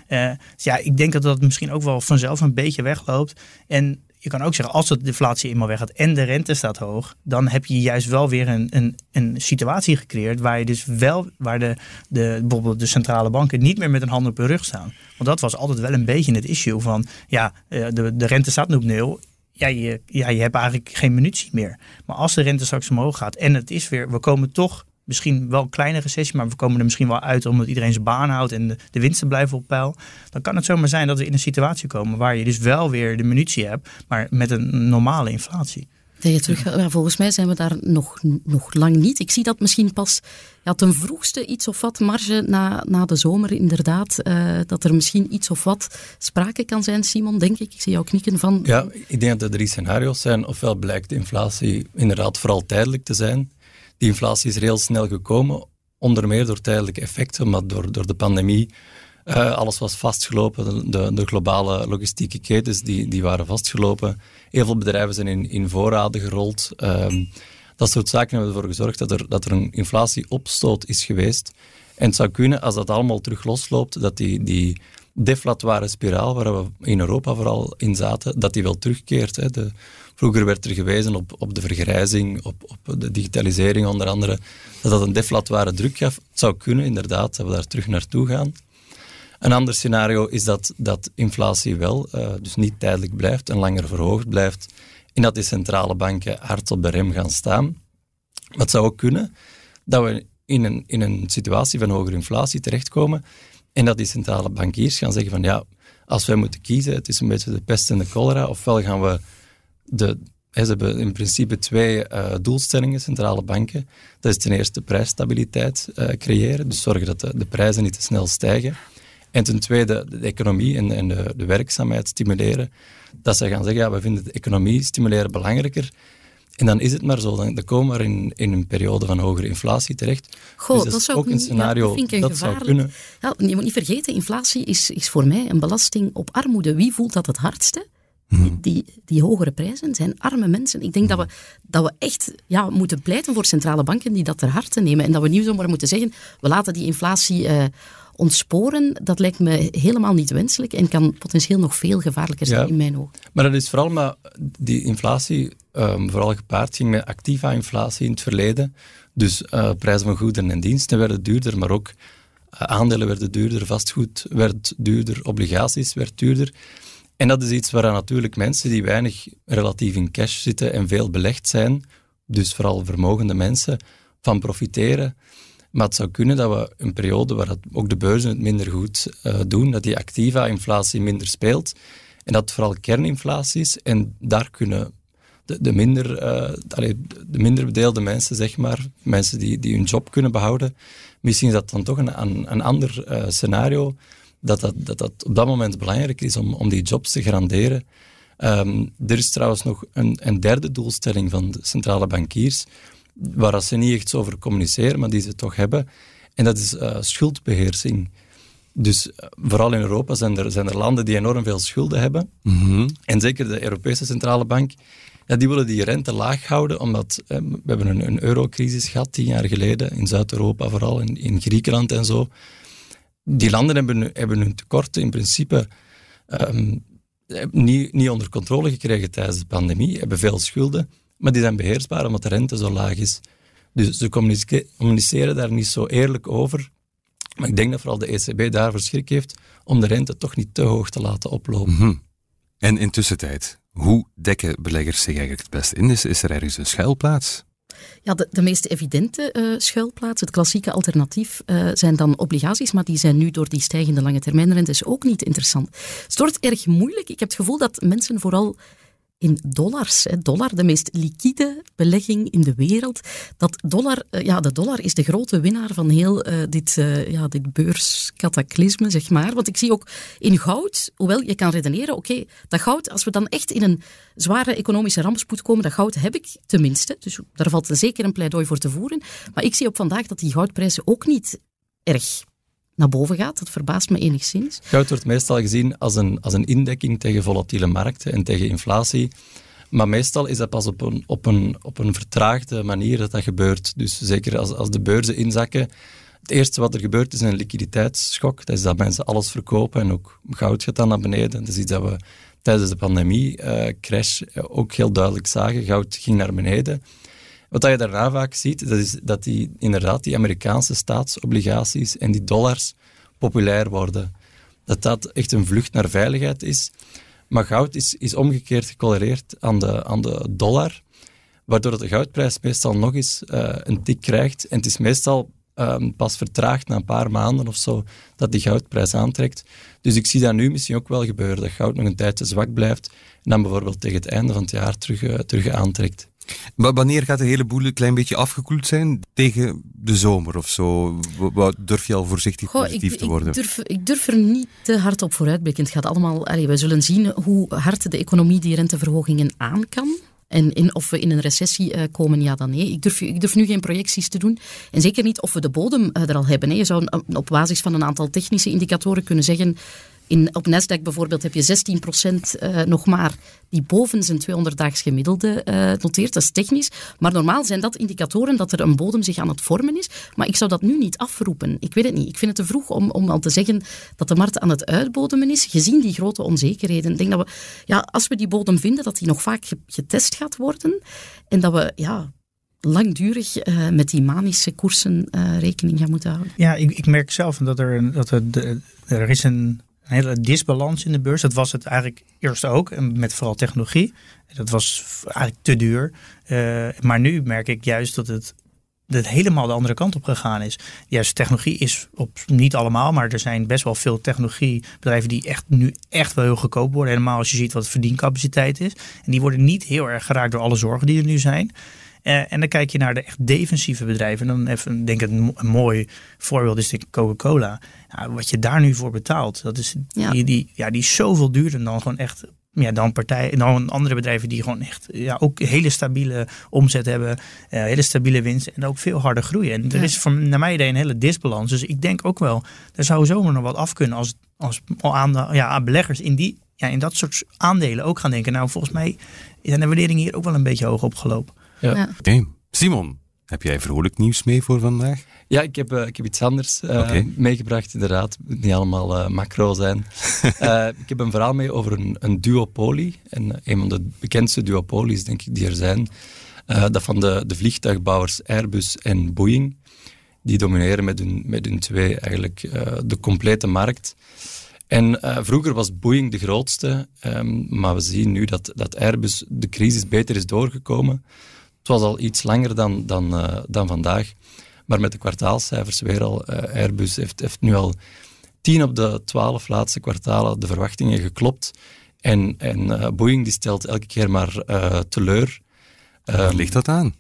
Speaker 4: Uh, dus ja, ik denk dat dat misschien ook wel vanzelf een beetje wegloopt. En je kan ook zeggen, als de inflatie eenmaal weggaat en de rente staat hoog, dan heb je juist wel weer een, een, een situatie gecreëerd waar je dus wel, waar de, de, bijvoorbeeld de centrale banken niet meer met een hand op hun rug staan. Want dat was altijd wel een beetje het issue van, ja, eh, de, de rente staat nu op nul ja, je, ja, je hebt eigenlijk geen munitie meer. Maar als de rente straks omhoog gaat en het is weer, we komen toch misschien wel een kleine recessie, maar we komen er misschien wel uit omdat iedereen zijn baan houdt en de, de winsten blijven op peil. Dan kan het zomaar zijn dat we in een situatie komen waar je dus wel weer de munitie hebt, maar met een normale inflatie.
Speaker 2: Je terug, volgens mij zijn we daar nog, nog lang niet. Ik zie dat misschien pas ja, ten vroegste iets of wat marge na, na de zomer, inderdaad. Uh, dat er misschien iets of wat sprake kan zijn, Simon, denk ik. Ik zie jou knikken van.
Speaker 3: Ja, ik denk dat er drie scenario's zijn. Ofwel blijkt de inflatie inderdaad vooral tijdelijk te zijn. Die inflatie is heel snel gekomen, onder meer door tijdelijke effecten, maar door, door de pandemie. Uh, alles was vastgelopen, de, de, globale logistieke ketens die, die waren vastgelopen. Heel veel bedrijven zijn in, in voorraden gerold. Um, dat soort zaken hebben ervoor gezorgd dat er, dat er een inflatieopstoot is geweest. En het zou kunnen, als dat allemaal terug losloopt, dat die, die deflatoire spiraal, waar we in Europa vooral in zaten, dat die wel terugkeert. Hè. De, vroeger werd er gewezen op, op de vergrijzing, op, op de digitalisering onder andere, dat dat een deflatoire druk gaf. Het zou kunnen, inderdaad, dat we daar terug naartoe gaan. Een ander scenario is dat, dat inflatie wel, uh, dus niet tijdelijk blijft en langer verhoogd blijft, en dat die centrale banken hard op de rem gaan staan. Het zou ook kunnen dat we in een, in een situatie van hogere inflatie terechtkomen en dat die centrale bankiers gaan zeggen van ja, als wij moeten kiezen, het is een beetje de pest en de cholera, ofwel gaan we de, ze hebben in principe twee uh, doelstellingen, centrale banken. Dat is ten eerste prijsstabiliteit uh, creëren, dus zorgen dat de, de, prijzen niet te snel stijgen. En ten tweede de economie en, en de, de, werkzaamheid stimuleren. Dat ze gaan zeggen, ja, we vinden de economie stimuleren belangrijker. En dan is het maar zo, dan komen we in, in een periode van hogere inflatie terecht.
Speaker 2: Goh, dus dat, is ook een scenario ja, dat, dat zou kunnen. Ja, je moet niet vergeten, inflatie is, is voor mij een belasting op armoede. Wie voelt dat het hardste? Mhm. Die, die, hogere prijzen zijn arme mensen. Ik denk dat, we, dat we echt ja, moeten pleiten voor centrale banken die dat ter harte nemen. En dat we niet zomaar moeten zeggen, we laten die inflatie uh, ontsporen. Dat lijkt me helemaal niet wenselijk en kan potentieel nog veel gevaarlijker zijn in mijn ogen.
Speaker 3: Maar dat is vooral maar die inflatie um, vooral gepaard ging met activa inflatie in het verleden. Dus uh, prijzen van goederen en diensten werden duurder, maar ook uh, aandelen werden duurder, vastgoed werd duurder, obligaties werd duurder. En dat is iets waar natuurlijk mensen die weinig relatief in cash zitten en veel belegd zijn, dus vooral vermogende mensen, van profiteren. Maar het zou kunnen dat we een periode waar ook de beurzen het minder goed uh, doen, dat die activa inflatie minder speelt en dat vooral kerninflatie is. En daar kunnen de, de minder, uh, de minder bedeelde mensen, zeg maar, mensen die, die hun job kunnen behouden, misschien is dat dan toch een, een, ander uh, scenario dat dat, dat op dat moment belangrijk is om, om die jobs te garanderen. Um, er is trouwens nog een, een derde doelstelling van de centrale bankiers, waar ze niet echt over communiceren, maar die ze toch hebben. En dat is uh, schuldbeheersing. Dus uh, vooral in Europa zijn er, zijn er landen die enorm veel schulden hebben. Mm En zeker de Europese Centrale Bank, ja, die willen die rente laag houden, omdat we hebben een, een eurocrisis gehad tien jaar geleden, in Zuid-Europa vooral, in, in Griekenland en zo die landen hebben, hebben hun tekorten in principe ehm, niet, niet onder controle gekregen tijdens de pandemie, hebben veel schulden, maar die zijn beheersbaar omdat de rente zo laag is. Dus ze communiceren daar niet zo eerlijk over. Maar ik denk dat vooral de ECB daarvoor schrik heeft om de rente toch niet te hoog te laten oplopen.
Speaker 1: Mhm. En intussen tijd, hoe dekken beleggers zich eigenlijk het best in? Is, is er ergens een schuilplaats?
Speaker 2: Ja, de, de meest evidente uh, schuilplaats, het klassieke alternatief, uh, zijn dan obligaties, maar die zijn nu door die stijgende lange termijnrentes ook niet interessant. Het wordt erg moeilijk. Ik heb het gevoel dat mensen vooral in dollars. Dollar, de meest liquide belegging in de wereld. Dat dollar, eh, ja, de dollar is de grote winnaar van heel uh, dit, uh, ja, dit beurskataclysme, zeg maar. Want ik zie ook in goud, hoewel je kan redeneren, oké, dat goud, als we dan echt in een zware economische rampspoed komen, dat goud heb ik tenminste. Dus daar valt zeker een pleidooi voor te voeren. Maar ik zie op vandaag dat die goudprijzen ook niet erg naar boven gaat. Dat verbaast me enigszins.
Speaker 3: Goud wordt meestal gezien als een, als een indekking tegen volatiele markten en tegen inflatie. Maar meestal is dat pas op een, op een, op een vertraagde manier dat dat gebeurt. Dus zeker als, als de beurzen inzakken. Het eerste wat er gebeurt is een liquiditeitsschok. Dat is dat mensen alles verkopen en ook goud gaat dan naar beneden. Dat is iets dat we tijdens de pandemie-crash eh, uh, ook heel duidelijk zagen. Goud ging naar beneden. Wat je daarna vaak ziet, dat is dat die, inderdaad die Amerikaanse staatsobligaties en die dollars populair worden. Dat dat echt een vlucht naar veiligheid is. Maar goud is, is omgekeerd gecolereerd aan de, aan de dollar, waardoor de goudprijs meestal nog eens uh, een tik krijgt. En het is meestal um, pas vertraagd na een paar maanden of zo dat die goudprijs aantrekt. Dus ik zie dat nu misschien ook wel gebeuren, dat goud nog een tijdje zwak blijft en dan bijvoorbeeld tegen het einde van het jaar terug, uh, terug aantrekt.
Speaker 1: Maar wanneer gaat de hele boel een klein beetje afgekoeld zijn? Tegen de zomer of zo? Wat durf je al voorzichtig Goh, positief
Speaker 2: ik,
Speaker 1: te worden?
Speaker 2: Ik durf, ik durf, er niet te hard op vooruitblikken. Het gaat allemaal... Allee, we zullen zien hoe hard de economie die renteverhogingen aan kan. En in, of we in een recessie uh, komen, ja dan nee. Ik durf, ik durf nu geen projecties te doen. En zeker niet of we de bodem uh, er al hebben. Hè. Je zou op basis van een aantal technische indicatoren kunnen zeggen in, op Nasdaq bijvoorbeeld heb je 16% uh, eh, nog maar die boven zijn 200-daags gemiddelde uh, noteert. Dat is technisch. Maar normaal zijn dat indicatoren dat er een bodem zich aan het vormen is. Maar ik zou dat nu niet afroepen. Ik weet het niet. Ik vind het te vroeg om, om al te zeggen dat de markt aan het uitbodemen is, gezien die grote onzekerheden. Ik denk dat we, ja, als we die bodem vinden, dat die nog vaak getest gaat worden. En dat we, ja, langdurig uh, met die manische koersen rekening gaan moeten houden.
Speaker 4: Ja, ik, ik merk zelf dat er, dat er, er is een een hele disbalans in de beurs. Dat was het eigenlijk eerst ook, met vooral technologie. Dat was eigenlijk te duur. Uh, maar nu merk ik juist dat het, dat helemaal de andere kant op gegaan is. Juist technologie is op niet allemaal, maar er zijn best wel veel technologiebedrijven die echt nu echt wel heel goedkoop worden. Helemaal als je ziet wat verdiencapaciteit is. En die worden niet heel erg geraakt door alle zorgen die er nu zijn. Uh, en dan kijk je naar de echt defensieve bedrijven. En dan even, denk ik, een, een mooi voorbeeld is de Coca-Cola. Nou, wat je daar nu voor betaalt, dat is, ja. Die, die, ja, die is zoveel duurder dan gewoon echt ja, dan partijen, dan andere bedrijven die gewoon echt ja, ook hele stabiele omzet hebben, uh, hele stabiele winst en ook veel harder groeien. En er is van, naar mijn idee een hele disbalans. Dus ik denk ook wel, er zou zomaar nog wat af kunnen als, als aan, de, ja, beleggers in, die, ja, in dat soort aandelen ook gaan denken. Nou, volgens mij zijn de waarderingen hier ook wel een beetje hoog opgelopen.
Speaker 1: Ja. Okay. Simon, heb jij vrolijk nieuws mee voor vandaag?
Speaker 3: Ja, ik heb, uh, ik heb iets anders uh, meegebracht, inderdaad. Het moet niet allemaal uh, macro zijn. ik heb een verhaal mee over een, een duopolie. En een van de bekendste duopolies, denk ik, die er zijn. dat van de, de vliegtuigbouwers Airbus en Boeing. Die domineren met hun, met hun twee eigenlijk de complete markt. En vroeger was Boeing de grootste, um, maar we zien nu dat, dat Airbus de crisis beter is doorgekomen. Het was al iets langer dan, dan, uh, dan vandaag. Maar met de kwartaalcijfers weer al. Uh, Airbus heeft, heeft nu al tien op de twaalf laatste kwartalen de verwachtingen geklopt. En, en uh, Boeing die stelt elke keer maar teleur.
Speaker 1: Waar um, ligt dat aan?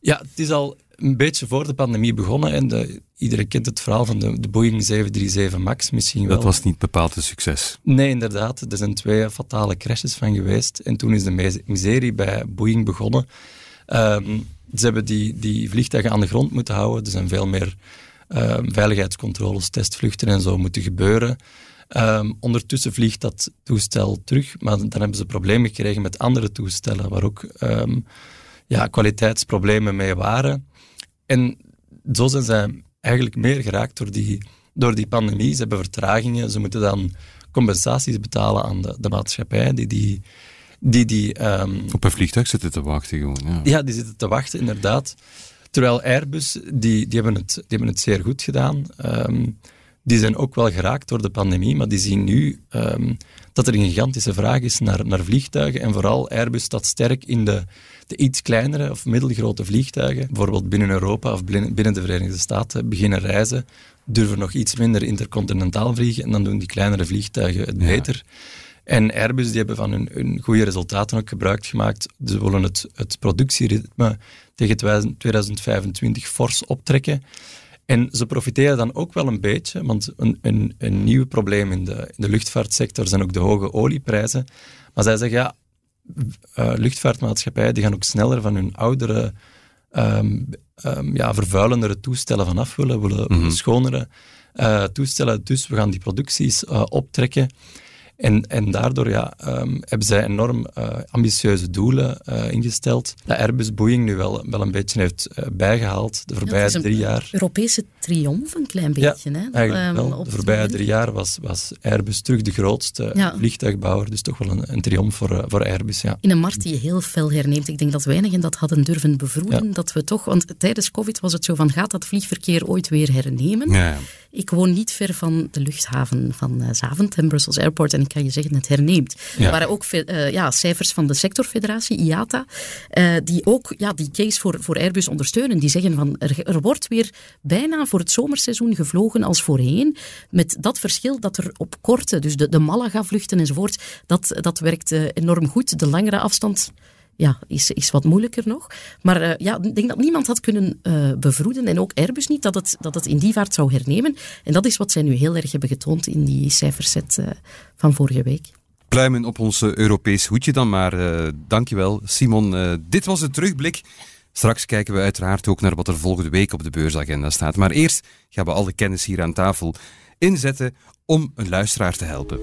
Speaker 3: Ja, het is al een beetje voor de pandemie begonnen. En de, iedereen kent het verhaal van de, de Boeing 737 MAX misschien wel.
Speaker 1: Dat was niet bepaald een succes.
Speaker 3: Nee, inderdaad. Er zijn twee fatale crashes van geweest. En toen is de miserie bij Boeing begonnen. Um, ze hebben die, die vliegtuigen aan de grond moeten houden. Er zijn veel meer um, veiligheidscontroles, testvluchten en zo moeten gebeuren. Um, ondertussen vliegt dat toestel terug, maar dan hebben ze problemen gekregen met andere toestellen, waar ook ja, kwaliteitsproblemen mee waren. En zo zijn zij eigenlijk meer geraakt door die, door die pandemie. Ze hebben vertragingen, ze moeten dan compensaties betalen aan de, de maatschappij die die die, die, um,
Speaker 1: Op een vliegtuig zitten te wachten gewoon. Ja.
Speaker 3: ja, die zitten te wachten, inderdaad. Terwijl Airbus, die, die, hebben, het, die hebben het zeer goed gedaan. Um, die zijn ook wel geraakt door de pandemie, maar die zien nu um, dat er een gigantische vraag is naar, naar vliegtuigen. En vooral Airbus staat sterk in de, de iets kleinere of middelgrote vliegtuigen. Bijvoorbeeld binnen Europa of binnen de Verenigde Staten beginnen reizen, durven nog iets minder intercontinentaal vliegen en dan doen die kleinere vliegtuigen het beter. En Airbus die hebben van hun, hun goede resultaten ook gebruik gemaakt. Ze willen het, het productieritme tegen 2025 fors optrekken. En ze profiteren dan ook wel een beetje, want een, een, een nieuw probleem in de, in de luchtvaartsector zijn ook de hoge olieprijzen. Maar zij zeggen, ja, uh, luchtvaartmaatschappijen die gaan ook sneller van hun oudere, um, um, ja, vervuilendere toestellen vanaf willen, willen, mm -hmm. schonere uh, toestellen. Dus we gaan die producties uh, optrekken. En, en daardoor ja, um, hebben zij enorm uh, ambitieuze doelen uh, ingesteld. Dat Airbus Boeing nu wel, wel een beetje heeft uh, bijgehaald de voorbije
Speaker 2: ja,
Speaker 3: drie jaar.
Speaker 2: Europese triomf een klein beetje.
Speaker 3: Ja,
Speaker 2: hè?
Speaker 3: eigenlijk um, wel. De voorbije drie jaar was, was Airbus terug de grootste ja. vliegtuigbouwer. Dus toch wel een, een triomf voor, voor Airbus. Ja.
Speaker 2: In een markt die heel fel herneemt. Ik denk dat weinigen dat hadden durven bevroeden. Dat we toch, want tijdens COVID was het zo van, gaat dat vliegverkeer ooit weer hernemen? Ik woon niet ver van de luchthaven van Zaventem, Brussels Airport. En ik kan je zeggen, het herneemt. Ja. Er waren ook uh, ja, cijfers van de sectorfederatie, IATA, uh, die ook ja, die case voor, voor Airbus ondersteunen. Die zeggen van, er, er wordt weer bijna voor het zomerseizoen gevlogen als voorheen. Met dat verschil dat er op korte, dus de, de Malaga-vluchten enzovoort, dat, dat werkt uh, enorm goed. De langere afstand ja, is, is wat moeilijker nog. Maar uh, ja, ik denk dat niemand had kunnen uh, bevroeden, en ook Airbus niet, dat het, dat het in die vaart zou hernemen. En dat is wat zij nu heel erg hebben getoond in die cijferset uh, van vorige week.
Speaker 1: Pluimen op ons Europees hoedje dan maar. dankjewel, Simon. dit was de terugblik. Straks kijken we uiteraard ook naar wat er volgende week op de beursagenda staat. Maar eerst gaan we alle kennis hier aan tafel inzetten om een luisteraar te helpen.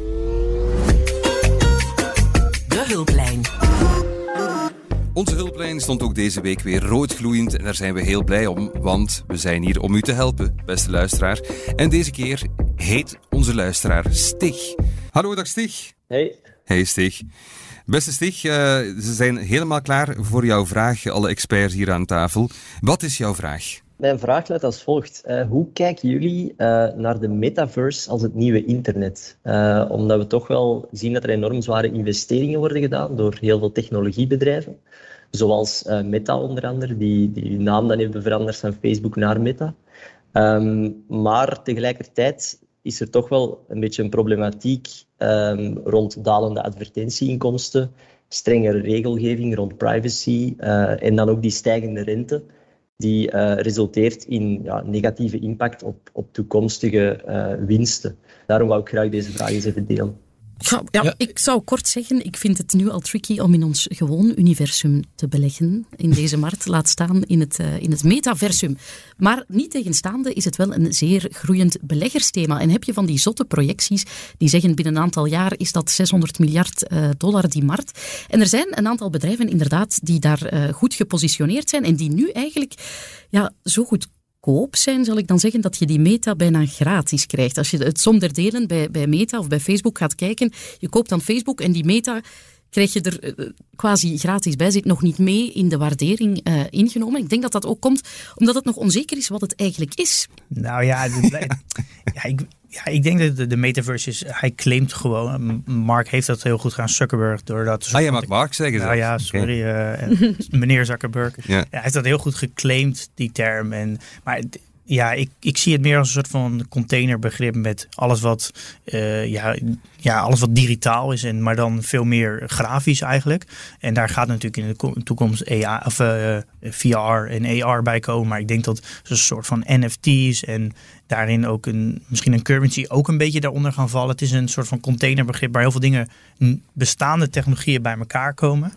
Speaker 1: Onze hulplijn stond ook deze week weer roodgloeiend en daar zijn we heel blij om, want we zijn hier om u te helpen, beste luisteraar. En deze keer heet onze luisteraar Stig. Hallo, dag Stig.
Speaker 6: Hey.
Speaker 1: Hey Stig. Beste Stig, uh, ze zijn helemaal klaar voor jouw vraag, alle experts hier aan tafel. Wat is jouw vraag?
Speaker 6: Mijn vraag luidt als volgt. Uh, hoe kijken jullie uh, naar de metaverse als het nieuwe internet? Uh, omdat we toch wel zien dat er enorm zware investeringen worden gedaan door heel veel technologiebedrijven. Zoals Meta onder andere, die, die naam dan heeft veranderd van Facebook naar Meta. Um, maar tegelijkertijd is er toch wel een beetje een problematiek um, rond dalende advertentieinkomsten, strengere regelgeving rond privacy en dan ook die stijgende rente die uh, resulteert in ja, negatieve impact op, op toekomstige uh, winsten. Daarom wou ik graag deze vraag eens even delen.
Speaker 2: Ja, ja, ja, ik zou kort zeggen, ik vind het nu al tricky om in ons gewoon universum te beleggen in deze markt, laat staan in het, uh, in het metaversum. Maar niet tegenstaande is het wel een zeer groeiend beleggersthema. En heb je van die zotte projecties die zeggen binnen een aantal jaar is dat 600 miljard uh, dollar die markt. En er zijn een aantal bedrijven inderdaad die daar uh, goed gepositioneerd zijn en die nu eigenlijk ja, zo goed koop zijn, zal ik dan zeggen dat je die meta bijna gratis krijgt. Als je het som der delen bij, bij meta of bij Facebook gaat kijken, je koopt dan Facebook en die meta krijg je er uh, quasi gratis bij, zit nog niet mee in de waardering uh, ingenomen. Ik denk dat dat ook komt omdat het nog onzeker is wat het eigenlijk is.
Speaker 4: Nou ja, ja, ik, ja ik denk dat de, de, metaverse is, hij claimt gewoon, Mark heeft dat heel goed gaan, Zuckerberg, doordat...
Speaker 1: Ah, je mag Mark zeggen.
Speaker 4: Nou ja, sorry, okay. uh, meneer Zuckerberg. Ja. ja. hij heeft dat heel goed geclaimd, die term. En, maar ja, ik, ik zie het meer als een soort van containerbegrip met alles wat, uh, ja, ja, alles wat digitaal is, en, maar dan veel meer grafisch eigenlijk. En daar gaat natuurlijk in de toekomst EA, of, uh, VR en AR bij komen. Maar ik denk dat een soort van NFT's en daarin ook een, misschien een currency ook een beetje daaronder gaan vallen. Het is een soort van containerbegrip waar heel veel dingen, bestaande technologieën bij elkaar komen.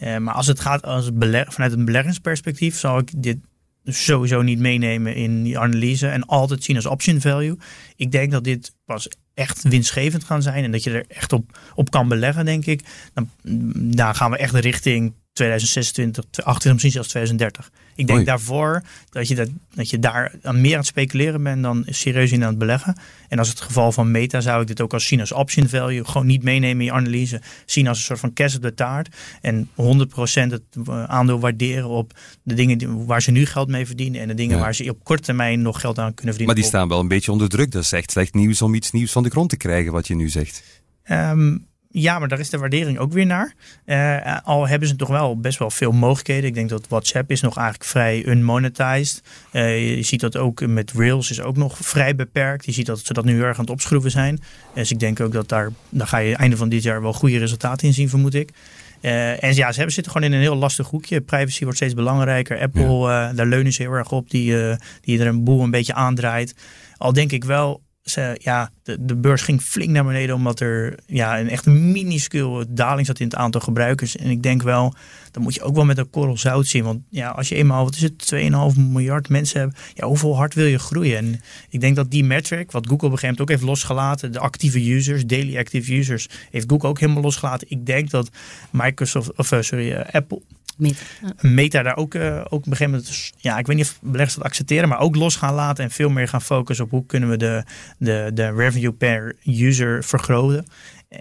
Speaker 4: Uh, maar als het gaat als het vanuit een beleggingsperspectief, zou ik dit sowieso niet meenemen in die analyse en altijd zien als option value. Ik denk dat dit pas echt winstgevend gaan zijn en dat je er echt op, op kan beleggen, denk ik. Dan, daar gaan we echt richting 2026, 2028, misschien zelfs 2030. Ik denk Oei. daarvoor dat je, dat, dat je daar aan meer aan het speculeren bent dan serieus in aan het beleggen. En als het geval van Meta zou ik dit ook als zien als option value. Gewoon niet meenemen in je analyse. Zien als een soort van kerst op de taart. En 100% het aandeel waarderen op de dingen waar ze nu geld mee verdienen. En de dingen ja. waar ze op korte termijn nog geld aan kunnen verdienen.
Speaker 1: Maar die staan wel een beetje onder druk. Dat is echt slecht nieuws om iets nieuws van de grond te krijgen wat je nu zegt.
Speaker 4: Um, ja, maar daar is de waardering ook weer naar. Uh, al hebben ze toch wel best wel veel mogelijkheden. Ik denk dat WhatsApp is nog eigenlijk vrij unmonetized. Uh, je ziet dat ook met Rails is ook nog vrij beperkt. Je ziet dat ze dat nu erg aan het opschroeven zijn. Dus ik denk ook dat daar, daar ga je einde van dit jaar wel goede resultaten in zien, vermoed ik. Uh, en ja, ze hebben, zitten gewoon in een heel lastig hoekje. Privacy wordt steeds belangrijker. Apple, ja. daar leunen ze heel erg op. Die, die er een boel een beetje aandraait. Al denk ik wel, ze, ja, de, de beurs ging flink naar beneden omdat er ja, een echt minuscule daling zat in het aantal gebruikers. En ik denk wel, dan moet je ook wel met een korrel zout zien. Want ja, als je eenmaal, wat is het, 2,5 miljard mensen hebt, ja, hoeveel hard wil je groeien? En ik denk dat die metric, wat Google begrijpt ook heeft losgelaten, de actieve users, daily active users, heeft Google ook helemaal losgelaten. Ik denk dat Microsoft, of uh, sorry, uh, Apple,
Speaker 2: Meta.
Speaker 4: Meta daar ook, uh, ook op een gegeven moment, ja, ik weet niet of beleggers dat accepteren, maar ook los gaan laten en veel meer gaan focussen op hoe kunnen we de, de, de revenue per user vergroten.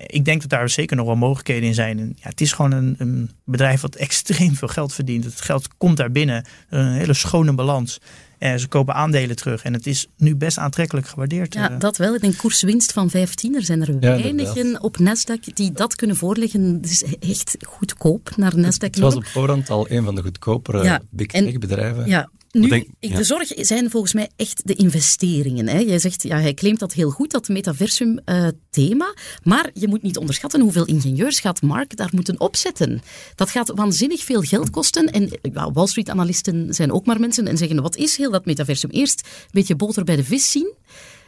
Speaker 4: Ik denk dat daar zeker nog wel mogelijkheden in zijn. En ja, het is gewoon een, een bedrijf wat extreem veel geld verdient. Het geld komt daar binnen. Een hele schone balans. En ze kopen aandelen terug. En het is nu best aantrekkelijk gewaardeerd.
Speaker 2: Ja, dat wel. Ik denk koerswinst van 15. Er zijn er ja, weinigen op Nasdaq die dat kunnen voorleggen. Het is echt goedkoop naar Nasdaq. Het
Speaker 3: was op voorhand al een van de goedkopere ja, big tech bedrijven.
Speaker 2: Ja, nu, denk, ja. de zorg zijn volgens mij echt de investeringen. Hè. Jij zegt, ja, hij claimt dat heel goed, dat metaversum-thema. Uh, maar je moet niet onderschatten hoeveel ingenieurs gaat Mark daar moeten opzetten. Dat gaat waanzinnig veel geld kosten. En ja, Wall Street-analisten zijn ook maar mensen en zeggen, wat is heel dat metaversum? Eerst een beetje boter bij de vis zien.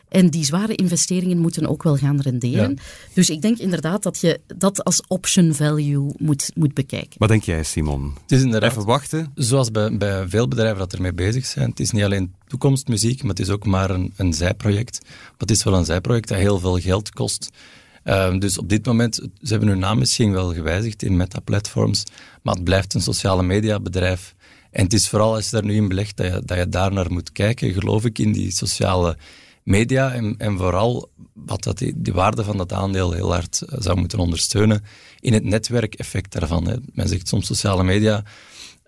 Speaker 2: En die zware investeringen moeten ook wel gaan renderen. Dus ik denk inderdaad dat je dat als option value moet, moet bekijken.
Speaker 1: Wat denk jij, Simon?
Speaker 3: Het is inderdaad,
Speaker 1: Even wachten.
Speaker 3: Zoals bij, bij veel bedrijven dat ermee bezig zijn. Het is niet alleen toekomstmuziek, maar het is ook maar een, een zijproject. Maar het is wel een zijproject dat heel veel geld kost. Um, dus op dit moment, ze hebben hun naam misschien wel gewijzigd in Meta-platforms, maar het blijft een sociale media bedrijf. En het is vooral als je daar nu in belegt dat je, dat je daar naar moet kijken, geloof ik, in die sociale media en, en vooral wat dat die, waarde van dat aandeel heel hard eh, zou moeten ondersteunen in het netwerkeffect daarvan. Hè. Men zegt soms sociale media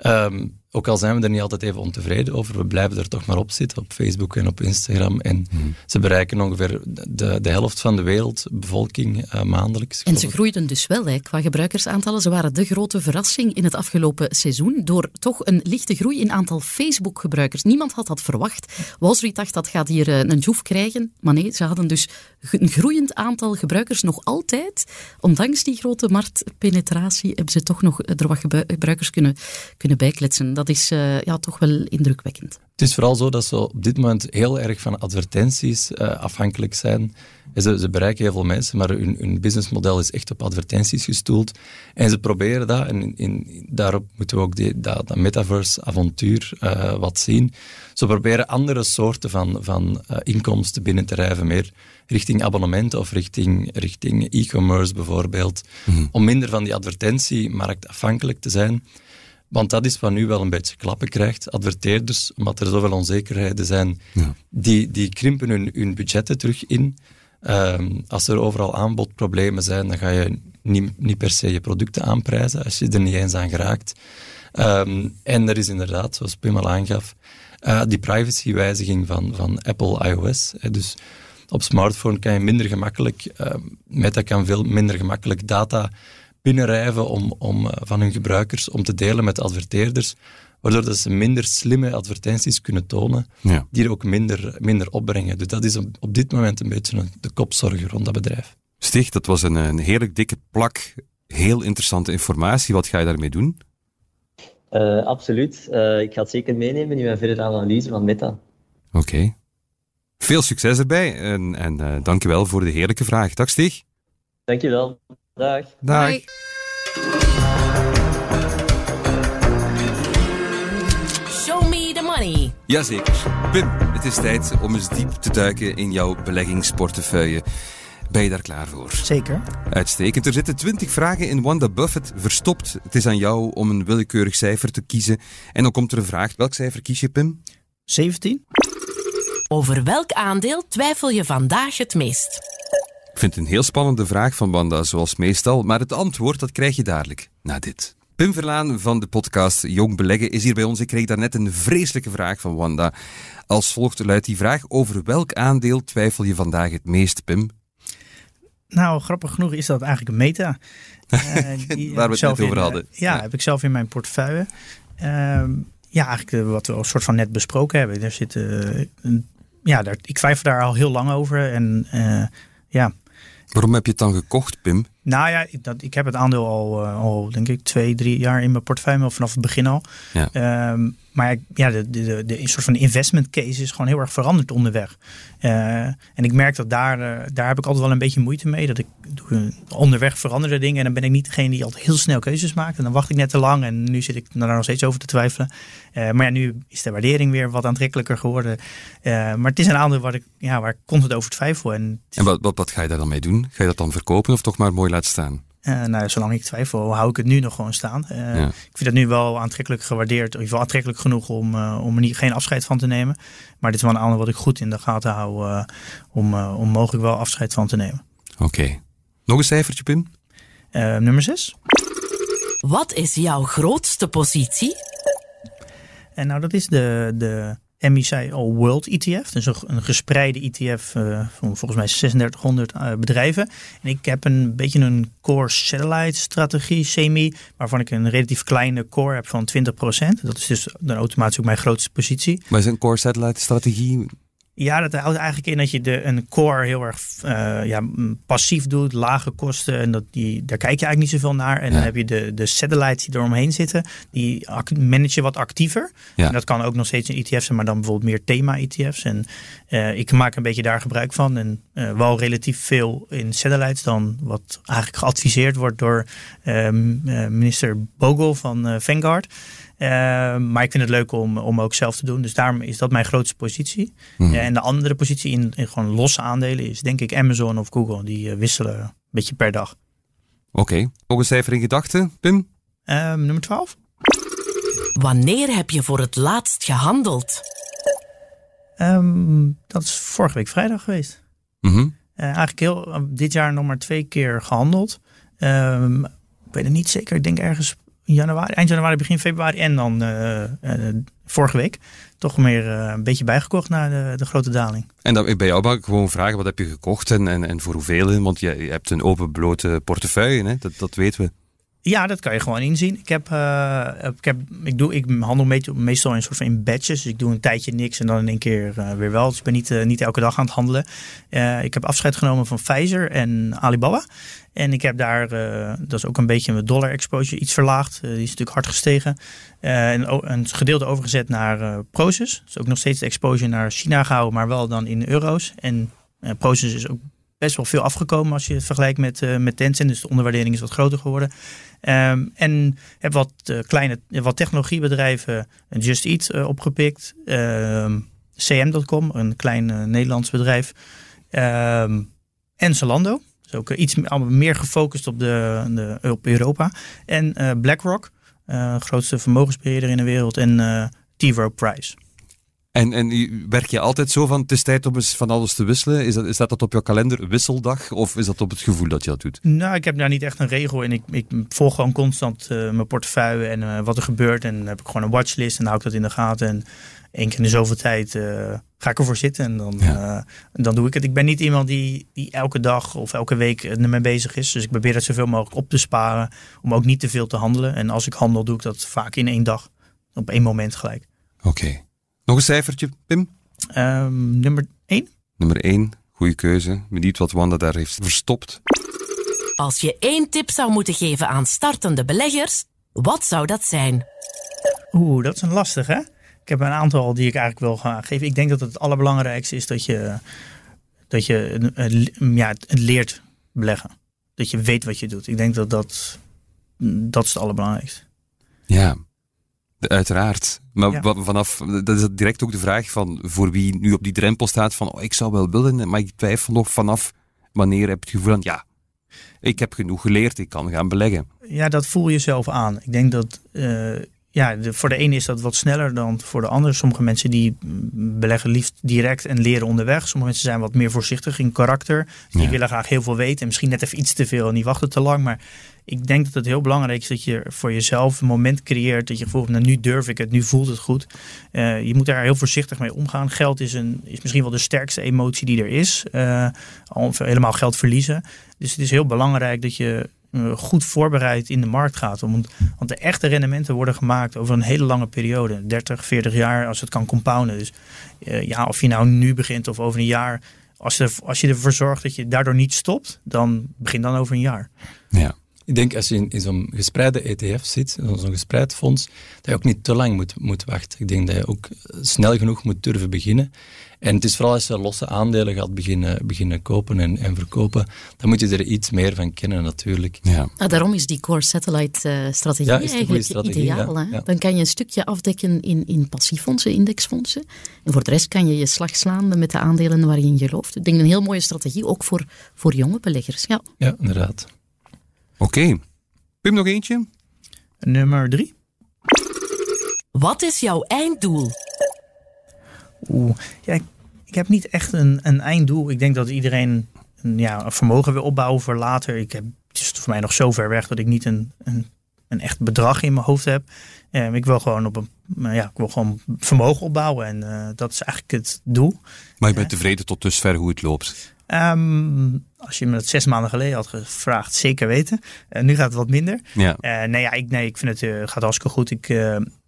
Speaker 3: um, ook al zijn we er niet altijd even ontevreden over, we blijven er toch maar op zitten, op Facebook en op Instagram. En hmm. ze bereiken ongeveer de, de helft van de wereldbevolking uh, maandelijks.
Speaker 2: En ze groeiden dus wel hè, qua gebruikersaantallen. Ze waren de grote verrassing in het afgelopen seizoen door toch een lichte groei in aantal Facebook-gebruikers. Niemand had dat verwacht. Wall Street dacht dat gaat hier uh, een joef krijgen, maar nee, ze hadden dus een groeiend aantal gebruikers nog altijd. Ondanks die grote marktpenetratie hebben ze toch nog er wat gebruikers kunnen, kunnen bijkletsen dat is uh, ja, toch wel indrukwekkend.
Speaker 3: Het is vooral zo dat ze op dit moment heel erg van advertenties uh, afhankelijk zijn. Ze, ze, bereiken heel veel mensen, maar hun, hun, businessmodel is echt op advertenties gestoeld. En ze proberen dat, en in, daarop moeten we ook die, dat, dat metaverse-avontuur uh, wat zien. Ze proberen andere soorten van, van inkomsten binnen te rijven, meer richting abonnementen of richting, richting e-commerce bijvoorbeeld, mm -hmm. om minder van die advertentiemarkt afhankelijk te zijn. Want dat is wat nu wel een beetje klappen krijgt. Adverteerders, omdat er zoveel onzekerheden zijn, ja. die, die krimpen hun, hun budgetten terug in. Um, als er overal aanbodproblemen zijn, dan ga je niet, niet per se je producten aanprijzen als je er niet eens aan geraakt. Um, en er is inderdaad, zoals Pim al aangaf, uh, die privacywijziging van, van Apple iOS. Hè, dus op smartphone kan je minder gemakkelijk, uh, Meta kan veel minder gemakkelijk data binnenrijven om, om, eh, van hun gebruikers om te delen met adverteerders, waardoor dat ze minder slimme advertenties kunnen tonen, ja. die er ook minder, minder opbrengen. Dus dat is op, op dit moment een beetje de kopzorg rond dat bedrijf.
Speaker 1: Stig, dat was een, een heerlijk dikke plak, heel interessante informatie. Wat ga je daarmee doen?
Speaker 6: Uh, absoluut. Uh, ik ga het zeker meenemen in mijn verdere analyse van Meta.
Speaker 1: Oké. Okay. Veel succes erbij en, en uh, dankjewel voor de heerlijke vraag. Dag Stig.
Speaker 6: Dankjewel. Dag.
Speaker 1: Dag. Bye.
Speaker 5: Show me the money.
Speaker 1: Jazeker. Pim, het is tijd om eens diep te duiken in jouw beleggingsportefeuille. Ben je daar klaar voor?
Speaker 4: Zeker.
Speaker 1: Uitstekend. Er zitten 20 vragen in Wanda Buffett verstopt. Het is aan jou om een willekeurig cijfer te kiezen. En dan komt er een vraag. Welk cijfer kies je, Pim?
Speaker 4: 17.
Speaker 5: Over welk aandeel twijfel je vandaag het meest?
Speaker 1: Vind het een heel spannende vraag van Wanda, zoals meestal, maar het antwoord dat krijg je dadelijk, na dit. Pim Verlaan van de podcast Jong Beleggen is hier bij ons. Ik kreeg daarnet een vreselijke vraag van Wanda. Als volgt luidt die vraag: over welk aandeel twijfel je vandaag het meest, Pim?
Speaker 4: Nou, grappig genoeg is dat eigenlijk een meta.
Speaker 1: Uh, Waar we het net over hadden.
Speaker 4: ja, ja, heb ik zelf in mijn portefeuille. Ehm, ja, eigenlijk wat we een soort van net besproken hebben. Er zit, een, ja, daar, ik twijfel daar al heel lang over. En ja.
Speaker 1: Waarom heb je het dan gekocht, Pim?
Speaker 4: Nou ja, dat, ik heb het aandeel al, al denk ik twee, drie jaar in mijn portefeuille, vanaf het begin al. Ja. Ehm, maar ja, de, de, de, de soort van investment case is gewoon heel erg veranderd onderweg. Uh, en ik merk dat daar, uh, daar heb ik altijd wel een beetje moeite mee. Dat ik onderweg veranderde dingen en dan ben ik niet degene die altijd heel snel keuzes maakt. En dan wacht ik net te lang en nu zit ik daar nog steeds over te twijfelen. Maar ja, nu is de waardering weer wat aantrekkelijker geworden. maar het is een aandeel waar ik, ja, waar ik constant over twijfel. En,
Speaker 1: en wat, wat, wat ga je daar dan mee doen? Ga je dat dan verkopen of toch maar mooi laten staan?
Speaker 4: Uh, nou, zolang ik twijfel, hou ik het nu nog gewoon staan. Uh, Ik vind het nu wel aantrekkelijk gewaardeerd, of in ieder geval aantrekkelijk genoeg om, uh, om er niet, geen afscheid van te nemen. Maar dit is wel een ander wat ik goed in de gaten hou om, om mogelijk wel afscheid van te nemen.
Speaker 1: Oké. Nog een cijfertje, Pim?
Speaker 4: nummer 6.
Speaker 5: Wat is jouw grootste positie?
Speaker 4: En nou, dat is de, de MICI All World ETF. Dus een gespreide ETF uh, van volgens mij 3600 uh, bedrijven. En ik heb een beetje een core satellite strategie, semi, waarvan ik een relatief kleine core heb van 20%. Dat is dus dan automatisch ook mijn grootste positie.
Speaker 1: Maar is een core satellite strategie
Speaker 4: ja, dat houdt eigenlijk in dat je de, een core heel erg uh, ja, passief doet, lage kosten. En dat die, daar kijk je eigenlijk niet zoveel naar. En dan heb je de, de satellites die eromheen zitten, die manage je wat actiever. Ja. En dat kan ook nog steeds een ETF zijn, maar dan bijvoorbeeld meer thema-ETF's. En uh, ik maak een beetje daar gebruik van. En uh, wel relatief veel in satellites dan wat eigenlijk geadviseerd wordt door minister Bogle van Vanguard. Ehm, maar ik vind het leuk om, om ook zelf te doen. Dus daarom is dat mijn grootste positie. Hmm. en de andere positie in, in, gewoon losse aandelen is denk ik Amazon of Google. Die uh, wisselen een beetje per dag.
Speaker 1: Oké. Okay. Nog een cijfer in gedachten, Pim?
Speaker 4: Um, nummer 12.
Speaker 5: Wanneer heb je voor het laatst gehandeld?
Speaker 4: Um, dat is vorige week vrijdag geweest.
Speaker 1: Mm -hmm.
Speaker 4: uh, eigenlijk heel, dit jaar nog maar twee keer gehandeld. Um, ik weet het niet zeker. Ik denk ergens januari, eind januari, begin februari en dan uh, uh, vorige week toch meer uh, een beetje bijgekocht na de, de, grote daling.
Speaker 1: En dan bij jou mag ik gewoon vragen, wat heb je gekocht en, en, en voor hoeveel? Want je, je hebt een open blote portefeuille, hè? Dat, dat weten we.
Speaker 4: Ja, dat kan je gewoon inzien. Ik, heb, uh, ik, heb, ik, doe, ik handel meestal in soort van in batches. Dus ik doe een tijdje niks en dan in één keer uh, weer wel. Dus ik ben niet, uh, niet elke dag aan het handelen. ik heb afscheid genomen van Pfizer en Alibaba. En ik heb daar, dat is ook een beetje mijn dollar exposure, iets verlaagd. die is natuurlijk hard gestegen. en een gedeelte overgezet naar Proces. Dus ook nog steeds de exposure naar China gehouden, maar wel dan in euro's. En Proces is ook best wel veel afgekomen als je het vergelijkt met, uh, met Tencent. Dus de onderwaardering is wat groter geworden. Um, en heb wat uh, kleine wat technologiebedrijven, Just Eat uh, opgepikt. Um, CM.com, een klein Nederlands bedrijf. Um, en Zalando. Dus ook iets meer gefocust op, de, de, op Europa. En BlackRock, grootste vermogensbeheerder in de wereld. En T. Rowe Price.
Speaker 1: En, en werk je altijd zo van, het is tijd om eens van alles te wisselen? Is dat, is dat op jouw kalender wisseldag? Of is dat op het gevoel dat je dat doet?
Speaker 4: Nou, ik heb daar niet echt een regel in. Ik, ik volg gewoon constant uh, mijn portefeuille en uh, wat er gebeurt. En dan heb ik gewoon een watchlist en hou ik dat in de gaten. En één keer in de zoveel tijd uh, ga ik ervoor zitten en dan, ja. dan doe ik het. Ik ben niet iemand die, die elke dag of elke week ermee bezig is. Dus ik probeer het zoveel mogelijk op te sparen. Om ook niet te veel te handelen. En als ik handel, doe ik dat vaak in één dag. Op één moment gelijk.
Speaker 1: Oké. Nog een cijfertje, Pim?
Speaker 4: Um, nummer 1.
Speaker 1: Nummer 1, goede keuze. Benieuwd wat Wanda daar heeft verstopt.
Speaker 5: Als je één tip zou moeten geven aan startende beleggers, wat zou dat zijn?
Speaker 4: Oeh, dat is een lastig hè? Ik heb een aantal die ik eigenlijk wil gaan geven. Ik denk dat het allerbelangrijkste is dat je, dat je ja, het leert beleggen. Dat je weet wat je doet. Ik denk dat dat, dat is het allerbelangrijkste.
Speaker 1: Ja, Uiteraard. Maar vanaf, dat is direct ook de vraag van voor wie nu op die drempel staat van oh, ik zou wel willen, maar ik twijfel nog vanaf wanneer heb je het gevoel van ja, ik heb genoeg geleerd, ik kan gaan beleggen.
Speaker 4: Ja, dat voel je zelf aan. Ik denk dat uh, ja, de, voor de ene is dat wat sneller dan voor de ander. Sommige mensen die beleggen liefst direct en leren onderweg. Sommige mensen zijn wat meer voorzichtig in karakter. Die willen graag heel veel weten en misschien net even iets te veel en die wachten te lang. Maar ik denk dat het heel belangrijk is dat je voor jezelf een moment creëert. Dat je gevoel nou, nu durf ik het, nu voelt het goed. Uh, je moet daar heel voorzichtig mee omgaan. Geld is, een, is misschien wel de sterkste emotie die er is. Uh, helemaal geld verliezen. Dus het is heel belangrijk dat je goed voorbereid in de markt gaat. Want, want de echte rendementen worden gemaakt over een hele lange periode. 30, 40 jaar als het kan compounden. Dus ja, of je nou nu begint of over een jaar als je, als je ervoor zorgt dat je daardoor niet stopt, dan begin dan over een jaar.
Speaker 3: Ja. Ik denk als je in, in zo'n gespreide ETF zit, zo'n gespreid fonds, dat je ook niet te lang moet, moet wachten. Ik denk dat je ook snel genoeg moet durven beginnen. En het is vooral als je losse aandelen gaat beginnen, beginnen kopen en, en verkopen, dan moet je er iets meer van kennen natuurlijk.
Speaker 2: Ja. Ah, daarom is die core satellite uh, strategie eigenlijk strategie, ideaal. Ja, Dan kan je een stukje afdekken in, in passiefondsen, indexfondsen. En voor de rest kan je je slag slaan met de aandelen waar je in gelooft. Ik denk een heel mooie strategie, ook voor, voor jonge beleggers. Ja,
Speaker 3: ja inderdaad.
Speaker 1: Oké. Pim, nog eentje?
Speaker 4: Nummer drie.
Speaker 5: Wat is jouw einddoel?
Speaker 4: Oeh, ja, ik, heb niet echt een, een einddoel. Ik denk dat iedereen een, ja, een vermogen wil opbouwen voor later. Ik heb, het is voor mij nog zo ver weg dat ik niet een, een, een echt bedrag in mijn hoofd heb. Um, ik wil gewoon op een, ja, ik wil gewoon vermogen opbouwen en uh, dat is eigenlijk het doel.
Speaker 1: Maar je bent tevreden tot dusver hoe het loopt?
Speaker 4: Um, als je me dat zes maanden geleden had gevraagd, zeker weten. Uh, nu gaat het wat minder. Ja. Uh, nee, ja, ik, nee, ik vind het gaat hartstikke goed. Ik,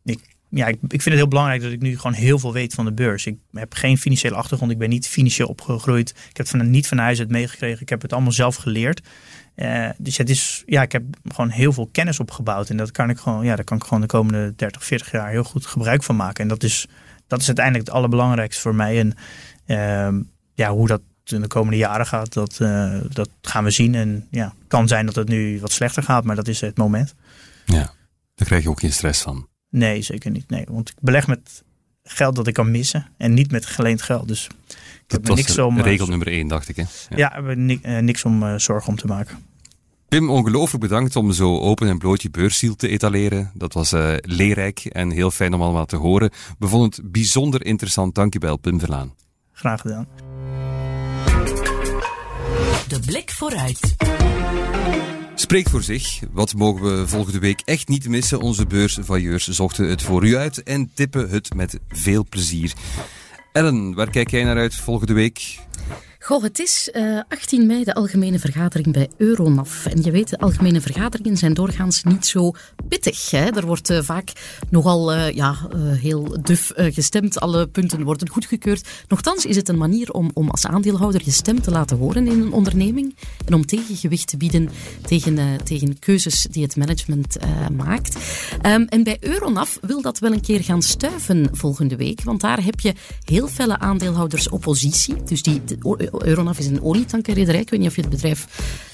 Speaker 4: ik, ja, ik, ik vind het heel belangrijk dat ik nu gewoon heel veel weet van de beurs. Ik heb geen financiële achtergrond. Ik ben niet financieel opgegroeid. Ik heb het niet van huis uit meegekregen. Ik heb het allemaal zelf geleerd. dus het is, ja, ik heb gewoon heel veel kennis opgebouwd. En dat kan ik gewoon, ja, daar kan ik gewoon de komende 30, 40 jaar heel goed gebruik van maken. En dat is, dat is uiteindelijk het allerbelangrijkste voor mij. En ehm, ja, hoe dat in de komende jaren gaat, dat, uh, dat gaan we zien. En ja, kan zijn dat het nu wat slechter gaat, maar dat is het moment.
Speaker 1: Ja, daar krijg je ook geen stress van.
Speaker 4: Nee, zeker niet. Nee, want ik beleg met geld dat ik kan missen en niet met geleend geld. Dus
Speaker 1: ik dat heb niks om. Eh, regel nummer één, dacht ik. Hè?
Speaker 4: Ja, ja uh, niks om uh, zorgen om te maken.
Speaker 1: Pim, ongelooflijk bedankt om zo open en bloot je beursziel te etaleren. Dat was uh, leerrijk en heel fijn om allemaal te horen. We vonden het bijzonder interessant. Dankjewel, Pim Verlaan.
Speaker 4: Graag gedaan.
Speaker 5: De blik vooruit.
Speaker 1: Spreekt voor zich. Wat mogen we volgende week echt niet missen? Onze beursvailleurs zochten het voor u uit en tippen het met veel plezier. Ellen, waar kijk jij naar uit volgende week?
Speaker 2: Goh, het is uh, eh, 18 mei de algemene vergadering bij Euronaf. En je weet, de algemene vergaderingen zijn doorgaans niet zo pittig. Hè? Er wordt uh, vaak nogal uh, ja, heel duf gestemd. Alle punten worden goedgekeurd. Nochtans is het een manier om, om als aandeelhouder je stem te laten horen in een onderneming. En om tegengewicht te bieden tegen, tegen keuzes die het management maakt. Um, en bij Euronaf wil dat wel een keer gaan stuiven volgende week. Want daar heb je heel felle aandeelhoudersoppositie. Dus die Euronaf is een olietankerrederij. Ik weet niet of je het bedrijf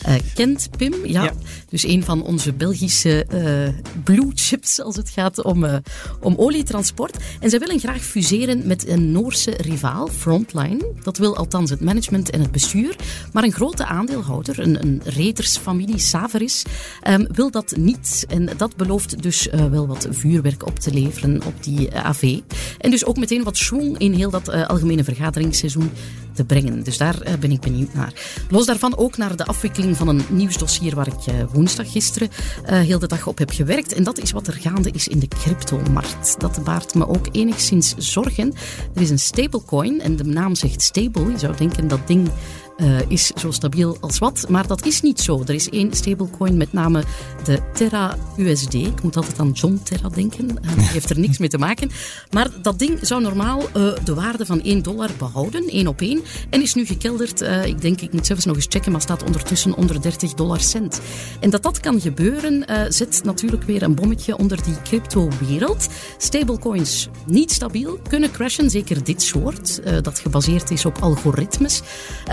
Speaker 2: uh, kent, Pim. Ja, Dus een van onze Belgische uh, blue chips als het gaat om, uh, om olietransport. En zij willen graag fuseren met een Noorse rivaal, Frontline. Dat wil althans het management en het bestuur. Maar een grote aandeelhouder, een, een redersfamilie, Saveris, um, wil dat niet. En dat belooft dus wel wat vuurwerk op te leveren op die AV. En dus ook meteen wat schwung in heel dat algemene vergaderingsseizoen te brengen. Dus daar uh, ben ik benieuwd naar. Los daarvan ook naar de afwikkeling van een nieuwsdossier waar ik uh, woensdag gisteren uh, heel de dag op heb gewerkt. En dat is wat er gaande is in de cryptomarkt. Dat baart me ook enigszins zorgen. Er is een stablecoin en de naam zegt stable. Je zou denken dat ding uh, is zo stabiel als wat. Maar dat is niet zo. Er is één stablecoin, met name de Terra USD. Ik moet altijd aan John Terra denken. Uh, die heeft er niks mee te maken. Maar dat ding zou normaal uh, de waarde van 1 dollar behouden, één op één. En is nu gekelderd. ik denk, ik moet zelfs nog eens checken, maar staat ondertussen onder 30 dollar cent. En dat dat kan gebeuren, zet natuurlijk weer een bommetje onder die crypto-wereld. Stablecoins niet stabiel, kunnen crashen. Zeker dit soort, dat gebaseerd is op algoritmes.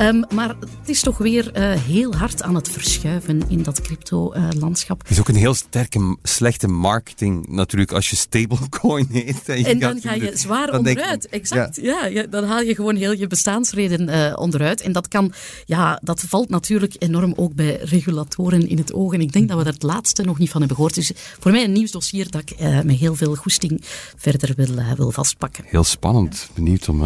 Speaker 2: Um, maar het is toch weer uh, heel hard aan het verschuiven in dat crypto-landschap.
Speaker 1: het is ook een heel sterke, slechte marketing natuurlijk als je stablecoin heet.
Speaker 2: En, en dan ga je zwaar onderuit. exact. Ja. ja. dan haal je gewoon heel je bestaansreden uh, onderuit. En dat kan, ja, dat valt natuurlijk enorm ook bij regulatoren in het oog. En ik denk dat we daar het laatste nog niet van hebben gehoord. Dus voor mij een nieuwsdossier dat ik met heel veel goesting verder wil, wil vastpakken.
Speaker 1: Heel spannend. Benieuwd om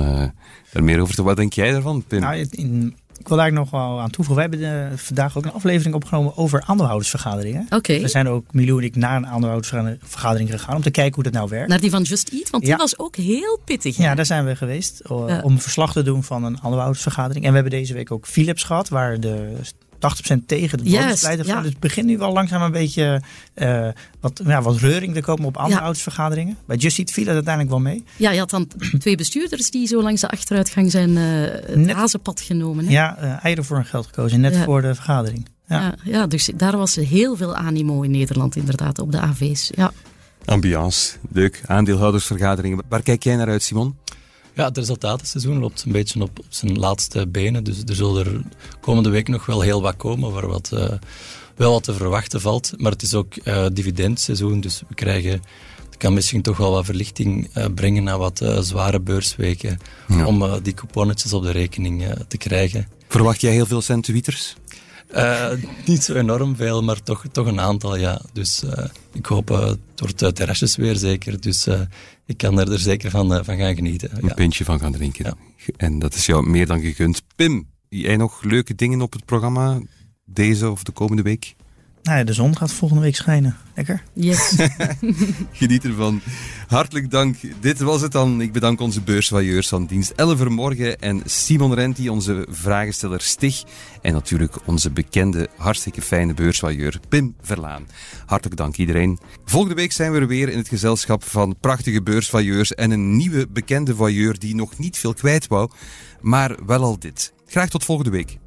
Speaker 1: er meer over te... Wat denk jij daarvan, Pim?
Speaker 4: Nou, in Ik wil daar nog wel aan toevoegen. We hebben de, vandaag ook een aflevering opgenomen over aandeelhoudersvergaderingen.
Speaker 2: Oké.
Speaker 4: We zijn ook, Milou en ik, naar een aandeelhoudersvergadering gegaan om te kijken hoe dat nou werkt.
Speaker 2: Naar die van Just Eat, want die was ook heel pittig. hè?
Speaker 4: Ja, daar zijn we geweest uh,
Speaker 2: Ja.
Speaker 4: om verslag te doen van een aandeelhoudersvergadering. En we hebben deze week ook Philips gehad, waar de 80% tegen de pleiten.
Speaker 2: ja.
Speaker 4: Dus het begint nu wel langzaam een beetje eh, wat, ja, wat reuring te komen op aandeelhoudersvergaderingen. Bij Just Eat viel het uiteindelijk wel mee.
Speaker 2: Ja, je had dan twee bestuurders die zo langs de achteruitgang zijn eh, het
Speaker 4: Net-
Speaker 2: hazenpad genomen. Hè?
Speaker 4: Ja, eh eieren voor hun geld gekozen, net
Speaker 2: Ja.
Speaker 4: voor de vergadering. Ja.
Speaker 2: Ja, ja, dus daar was heel veel animo in Nederland inderdaad op de AV's. Ja.
Speaker 1: Ambiance, leuk. Aandeelhoudersvergaderingen. Waar kijk jij naar uit, Simon?
Speaker 3: Ja, het resultatenseizoen loopt een beetje op, op zijn laatste benen. Dus er zullen er komende week nog wel heel wat komen waar wat, eh, wel wat te verwachten valt. Maar het is ook eh dividendseizoen, dus we krijgen... Het kan misschien toch wel wat verlichting eh, brengen na wat zware beursweken.
Speaker 1: Ja.
Speaker 3: Om die couponnetjes op de rekening te krijgen.
Speaker 1: Verwacht jij heel veel centuiters?
Speaker 3: Eh, niet zo enorm veel, maar toch, toch een aantal, ja. Dus eh, ik hoop, eh, het wordt uh, terrasjes weer zeker. Dus ik kan er, er zeker van, van gaan genieten.
Speaker 1: Een
Speaker 3: Ja.
Speaker 1: pintje van gaan drinken.
Speaker 3: Ja.
Speaker 1: En dat is jou meer dan gegund. Pim, jij nog leuke dingen op het programma deze of de komende week?
Speaker 4: Nou ja, de zon gaat volgende week schijnen. Lekker.
Speaker 2: Yes.
Speaker 1: Geniet ervan. Hartelijk dank. Dit was het dan. Ik bedank onze beursvailleurs van dienst Elle Vermorgen en Simon Renti, onze vragensteller Stig. En natuurlijk onze bekende, hartstikke fijne beursvailleur Pim Verlaan. Hartelijk dank iedereen. Volgende week zijn we er weer in het gezelschap van prachtige beursvailleurs en een nieuwe bekende voyeur die nog niet veel kwijt wou, maar wel al dit. Graag tot volgende week.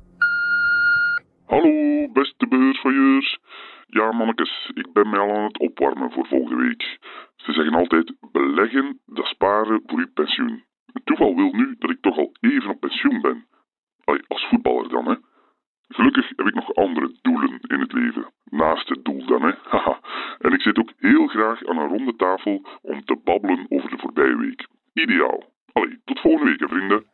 Speaker 7: Beste beursvoyeurs. Ja, mannetjes, ik ben mij al aan het opwarmen voor volgende week. Ze zeggen altijd, beleggen, dat sparen voor uw pensioen. Toeval wil nu dat ik toch al even op pensioen ben. Allee, als voetballer dan, hè. Gelukkig heb ik nog andere doelen in het leven. Naast het doel dan, hè. Haha. En ik zit ook heel graag aan een ronde tafel om te babbelen over de voorbije week. Ideaal. Allee, tot volgende week, vrienden.